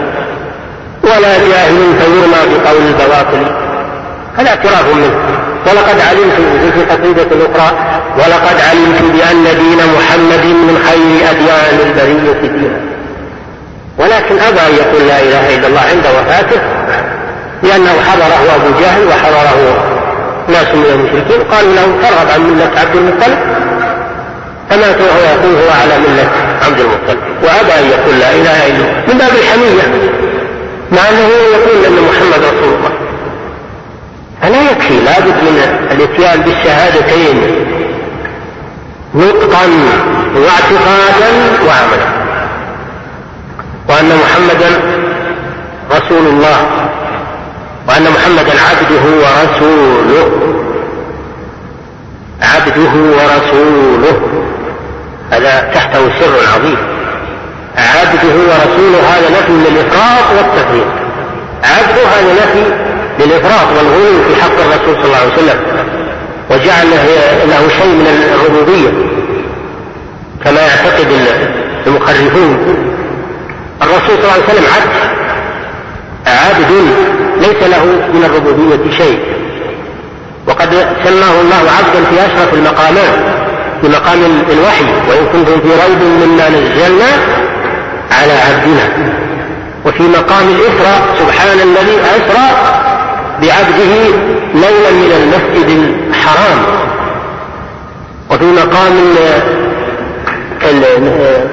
ولا جاهل فيرمى بقول البواطل. هذا اعتراف منه. ولقد علمت في قصيدة أخرى ولقد علمت بأن دين محمد من خير أديان البرية دينا ولكن أبى أن يقول لا إله إلا الله عند وفاته لأنه حضره أبو جهل وحضره ناس من المشركين. قالوا له ترغب عن ملة عبد المطلب. فمات وهو يقول هو على ملة عبد المطلب. وأبى أن يقول لا إله إلا الله. من باب الحمية. مع أنه يقول أن محمد رسول الله. فلا يكفي لابد من الاتيان بالشهادتين. نطقا واعتقادا وعملا. وأن محمدا رسول الله. وأن محمدا عبده ورسوله. عبده ورسوله. هذا تحته سر عظيم. عبده ورسوله هذا نفي للإفراط والتفريط. عبده هذا نفي للإفراط والغلو في حق الرسول صلى الله عليه وسلم. وجعل له شيء من الربوبية. كما يعتقد المخرفون الرسول صلى الله عليه وسلم عبد. عبد ليس له من الربوبية شيء. وقد سماه الله عبدا في أشرف المقامات. في مقام الوحي وإن كنتم في ريب مما نزلنا على عبدنا. وفي مقام الإسراء سبحان الذي أسرى بعبده ليلا من المسجد الحرام. وفي مقام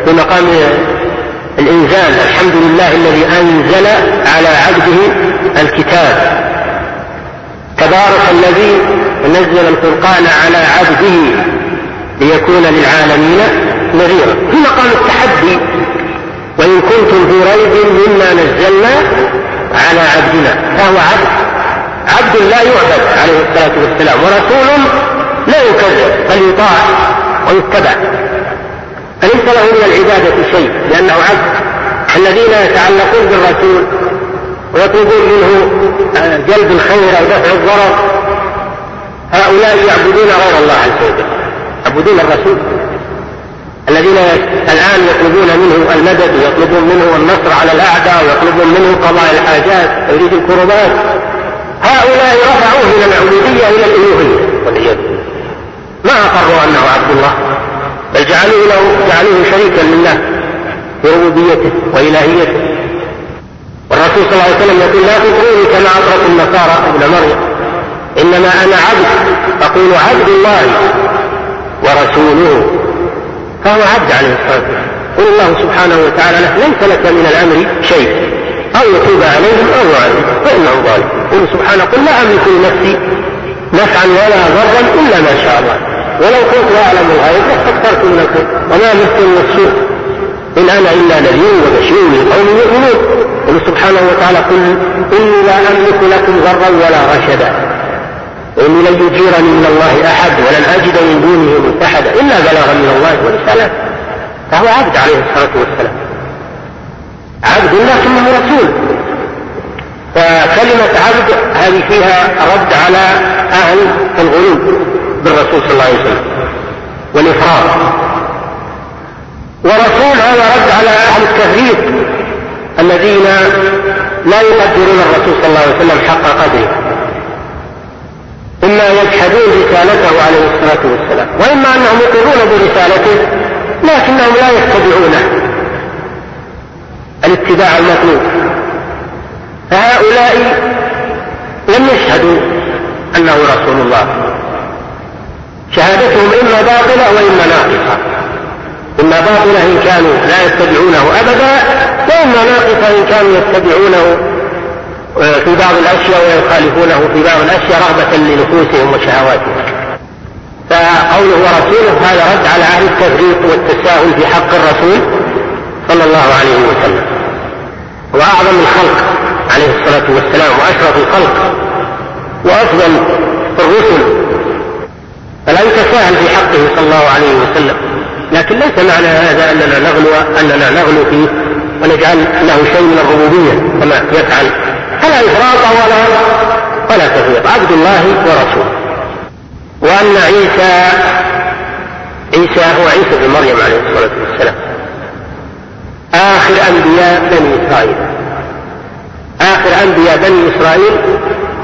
في مقام الإنزال الحمد لله الذي أنزل على عبده الكتاب. تبارك الذي ونزل الفرقان على عبده ليكون للعالمين نذيرا. في مقام التحدي وإن كنتم في ريب مما نزلنا على عبدنا فهو عبد. عبد لا يعبد عليه الصلاة والسلام ورسول لا يكذب بل يطاع ويتبع. فليس له من العبادة شيء؟ لأنه عبد. الذين يتعلقون بالرسول ويطلبون منه آه، جلب الخير أو دفع الضرر هؤلاء يعبدون غير الله عز وجل. يعبدون الرسول الذين الآن يطلبون منه المدد ويطلبون منه النصر على الأعداء ويطلبون منه قضاء الحاجات ويريد الكربات. هؤلاء رفعوه من العبودية إلى الألوهية. والعياذ ما أقروا أنه عبد الله بل جعلوه له جعلوه شريكا لله بربوبيته وإلهيته. والرسول صلى الله عليه وسلم يقول لا تطروني كما أطرت النصارى ابن مريم. إنما أنا عبد أقول عبد الله ورسوله. فهو عبد عليه الصلاة والسلام. قل الله سبحانه وتعالى له ليس لك من الأمر شيء. أو يتوب عليهم أو يعذب. فإنه ظالم. قل سبحانه قل لا أملك لنفسي نفعا ولا ضرا إلا ما شاء الله. ولو كنت أعلم الغيب لاستكثرت من الخير وما مثل السوء. إن أنا إلا نذير وبشير لقوم يؤمنون. قل سبحانه وتعالى قل إني لا أملك لكم ضرا ولا رشدا. وإني لن يجيرني من الله أحد ولن أجد من دونه ملتحدا إلا بلاغا من الله ورسالته فهو عبد عليه الصلاة والسلام. عبد لكنه رسول. فكلمة عبد هذه فيها رد على أهل الغلو بالرسول صلى الله عليه وسلم والإفراط ورسول هذا رد على أهل التفريط الذين لا يقدرون الرسول صلى الله عليه وسلم حق قدره. إما يجحدون رسالته عليه الصلاة والسلام وإما أنهم يقرون برسالته لكنهم لا يتبعونه. الاتباع المطلوب. فهؤلاء لم يشهدوا أنه رسول الله. شهادتهم إما باطلة وإما ناقصة. إما باطلة إن كانوا لا يتبعونه أبدا وإما ناقصة إن كانوا يتبعونه في بعض الأشياء ويخالفونه في بعض الأشياء رغبة لنفوسهم وشهواتهم. فقوله ورسوله هذا رد على أهل التفريط والتساهل في حق الرسول صلى الله عليه وسلم. وأعظم الخلق عليه الصلاة والسلام وأشرف الخلق وأفضل الرسل. فلا يتساهل في حقه صلى الله عليه وسلم. لكن ليس معنى هذا أننا نغلو أننا نغلو فيه ونجعل له شيء من الربوبية كما يفعل فلا إفراط ولا ولا تفريط. عبد الله ورسوله. وأن عيسى عيسى هو عيسى بن مريم عليه الصلاة والسلام. آخر أنبياء بني إسرائيل. آخر أنبياء بني إسرائيل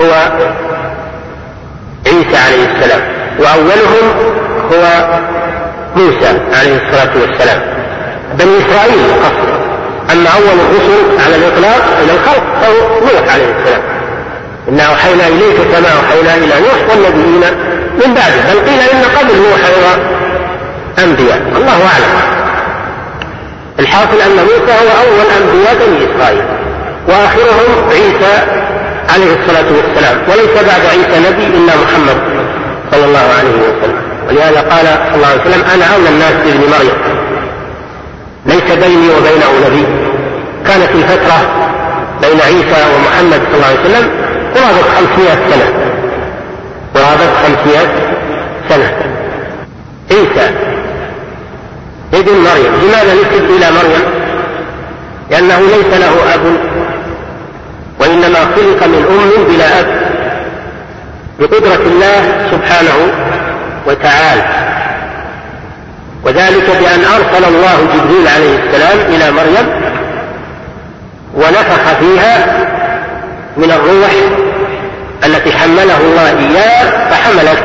هو عيسى عليه السلام. وأولهم هو موسى عليه الصلاة والسلام. بني إسرائيل قصد أما أول الرسل على الإطلاق إلى الخلق فهو نوح عليه السلام. إنا أوحينا إليك كما أوحينا إلى نوح والنبيين من بعده. بل قيل إن قبل نوح أيضا أنبياء. الله أعلم. الحاصل أن موسى هو أول أنبياء بني إسرائيل وآخرهم عيسى عليه الصلاة والسلام. وليس بعد عيسى نبي إلا محمد صلى الله عليه وسلم. ولهذا قال صلى الله عليه وسلم أنا أولى الناس بابن مريم. ليس بيني وبينه نبي كانت الفترة بين عيسى ومحمد صلى الله عليه وسلم قرابة خمسمائة سنة. قرابة خمسمائة سنة. عيسى ابن مريم. لماذا نسب إلى مريم؟ لأنه ليس له أب وإنما خلق من أم بلا أب بقدرة الله سبحانه وتعالى. وذلك بأن أرسل الله جبريل عليه السلام إلى مريم ونفخ فيها من الروح التي حمله الله إياه فحملت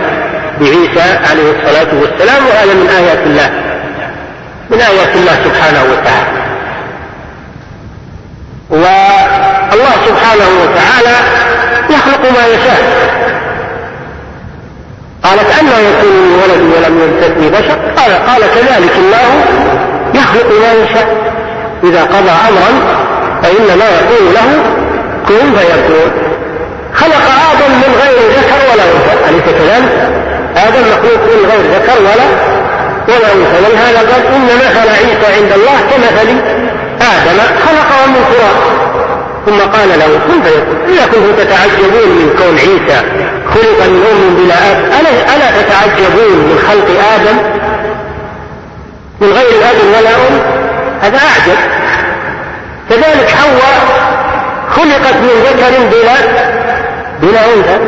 بعيسى عليه الصلاة والسلام وهذا من آيات الله من آيات الله سبحانه وتعالى. والله سبحانه وتعالى يخلق ما يشاء. قالت أن يكون لي ولد ولم يمسسني بشر قال قال كذلك الله يخلق ما يشاء. إذا قضى أمرا فإنما يقول له كن فيكون. خلق آدم من غير ذكر ولا أنثى. أليس كذلك؟ آدم مخلوق من غير ذكر ولا ولا أنثى. ولهذا قال إن مثل عيسى عند الله كمثل آدم. خلقه من تراب. ثم قال له كن فيكون. كنتم تتعجبون من كون عيسى خلق من أم بلا أب. ألا, ألا تتعجبون من خلق آدم؟ من غير أب ولا أم؟ هذا أعجب. كذلك حواء خلقت من ذكر بلا بلا أنثى.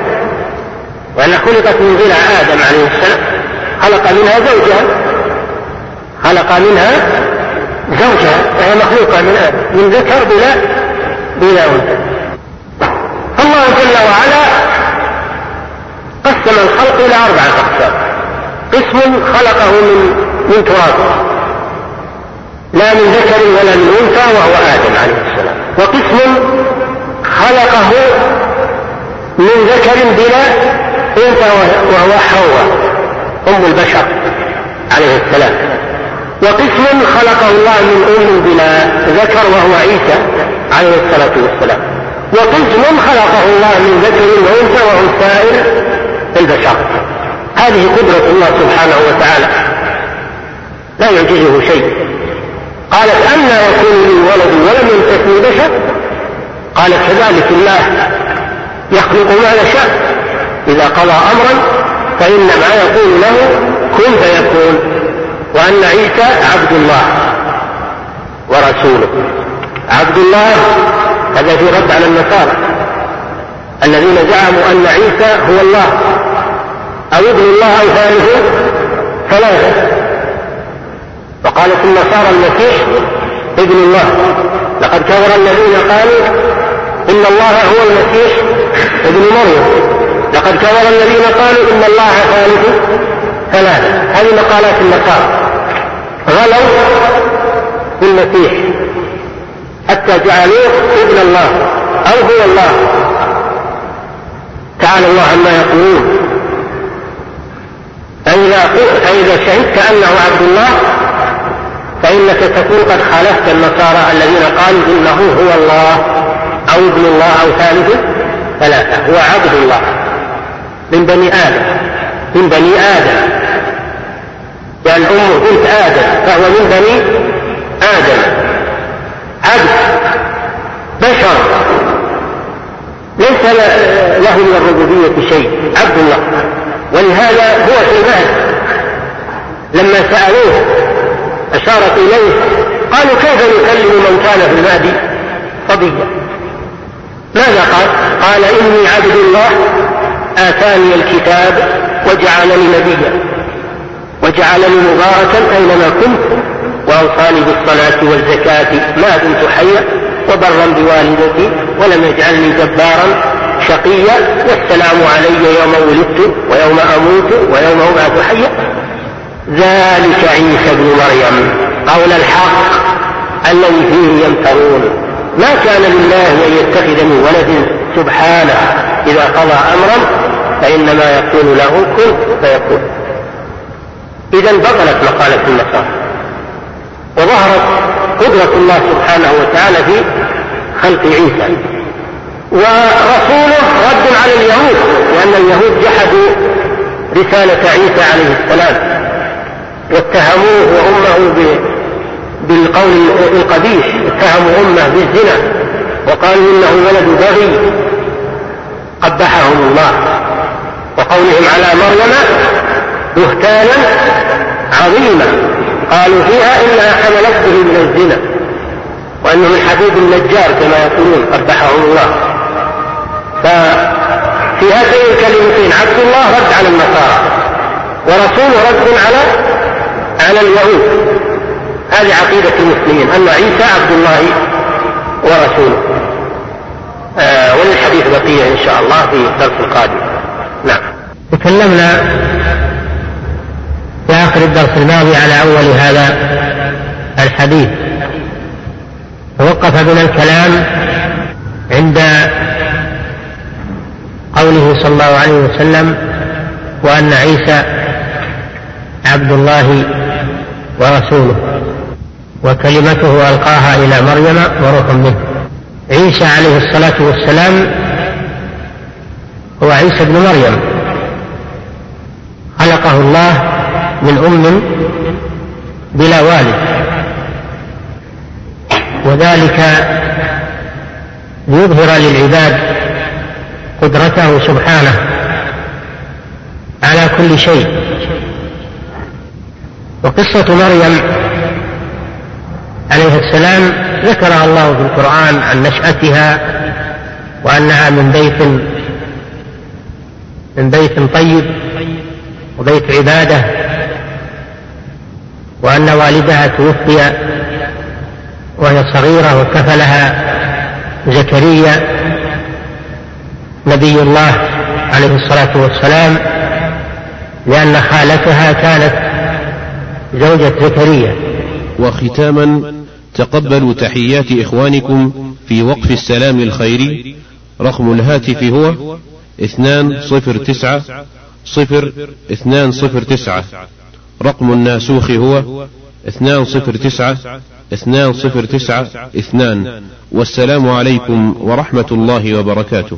وأنها خلقت من ضلع آدم عليه السلام. خلق منها زوجها. خلق منها زوجها. وهي مخلوقة من آدم. من ذكر بلا بلا أنثى. الله جل وعلا قسم الخلق إلى أربعة أقسام. قسم خلقه من من تراب. لا من ذكر ولا من أنثى وهو آدم عليه السلام. وقسم خلقه من ذكر بلا أنثى وهو حواء أم البشر عليه السلام. وقسم خلقه الله من أم بلا ذكر وهو عيسى عليه الصلاة والسلام. وقسم خلقه الله من ذكر وأنثى وهو سائر البشر هذه قدرة الله سبحانه وتعالى. لا يعجزه شيء. قالت أن يكون لي ولد ولم يمسسني بشر؟ قالت كذلك الله يخلق ما يشاء. إذا قضى أمرا فإنما يقول له كن فيكون. وأن عيسى عبد الله ورسوله. عبد الله في رد على النصارى. الذين زعموا أن عيسى هو الله. أو ابن الله أو ثالث ثلاثة وقالت النصارى المسيح ابن الله. لقد كفر الذين قالوا إن الله هو المسيح ابن مريم. لقد كفر الذين قالوا إن الله ثالث ثلاثة هذه مقالات النصارى. غلوا في المسيح. حتى جعلوه ابن الله أو هو الله. تعالى الله عما يقولون. فإذا فإذا شهدت أنه عبد الله فإنك تكون قد خالفت النصارى الذين قالوا إنه هو الله أو ابن الله أو ثالث ثلاثة هو عبد الله من بني آدم من بني آدم. لأن أمه بنت آدم فهو من بني آدم. عبد بشر. ليس له من الربوبية شيء عبد الله. ولهذا هو في المهد. لما سألوه أشارت إليه قالوا كيف نكلم من كان في المهد؟ صبيا ماذا قال؟ قال إني عبد الله آتاني الكتاب وجعلني نبيا. وجعلني مباركا أينما كنت وأوصاني بالصلاة والزكاة ما دمت حيا وبرا بوالدتي ولم يجعلني جبارا شقيا والسلام علي يوم ولدت ويوم أموت ويوم أبعث حيا. ذلك عيسى ابن مريم. قول الحق الذي فيه يمترون. ما كان لله أن يتخذ من ولد سبحانه. إذا قضى أمرا فإنما يقول له كن فيكون. إذا بطلت مقالة النصارى. وظهرت قدرة الله سبحانه وتعالى في خلق عيسى. ورسوله رد على اليهود لأن اليهود جحدوا رسالة عيسى عليه السلام واتهموه وأمه بالقول القبيح اتهموا أمه بالزنا وقالوا إنه ولد بغي قبحهم الله وقولهم على مريم بهتانا عظيما قالوا فيها انها حملت به من الزنا وأنه من حبيب النجار كما يقولون قبحهم الله. ففي هاتين الكلمتين عبد الله رد على النصارى ورسوله رد على على اليهود. هذه عقيدة المسلمين أن عيسى عبد الله ورسوله. آه وللحديث بقية إن شاء الله في الدرس القادم. نعم. تكلمنا في آخر الدرس الماضي على أول هذا الحديث. توقف بنا الكلام عند قوله صلى الله عليه وسلم وأن عيسى عبد الله ورسوله وكلمته ألقاها إلى مريم وروح منه. عيسى عليه الصلاة والسلام هو عيسى بن مريم. خلقه الله من أم بلا والد. وذلك ليظهر للعباد قدرته سبحانه على كل شيء. وقصة مريم عليه السلام ذكرها الله في القرآن عن نشأتها وأنها من بيت من بيت طيب وبيت عبادة وأن والدها توفي وهي صغيرة وكفلها زكريا. نبي الله عليه الصلاة والسلام لأن خالتها كانت زوجة زكريا. وختاما تقبلوا تحيات إخوانكم في وقف السلام الخيري رقم الهاتف هو اثنان صفر تسعة صفر اثنان صفر تسعة. رقم الناسوخ هو اثنان صفر تسعة اثنان صفر تسعة اثنان. والسلام عليكم ورحمة الله وبركاته.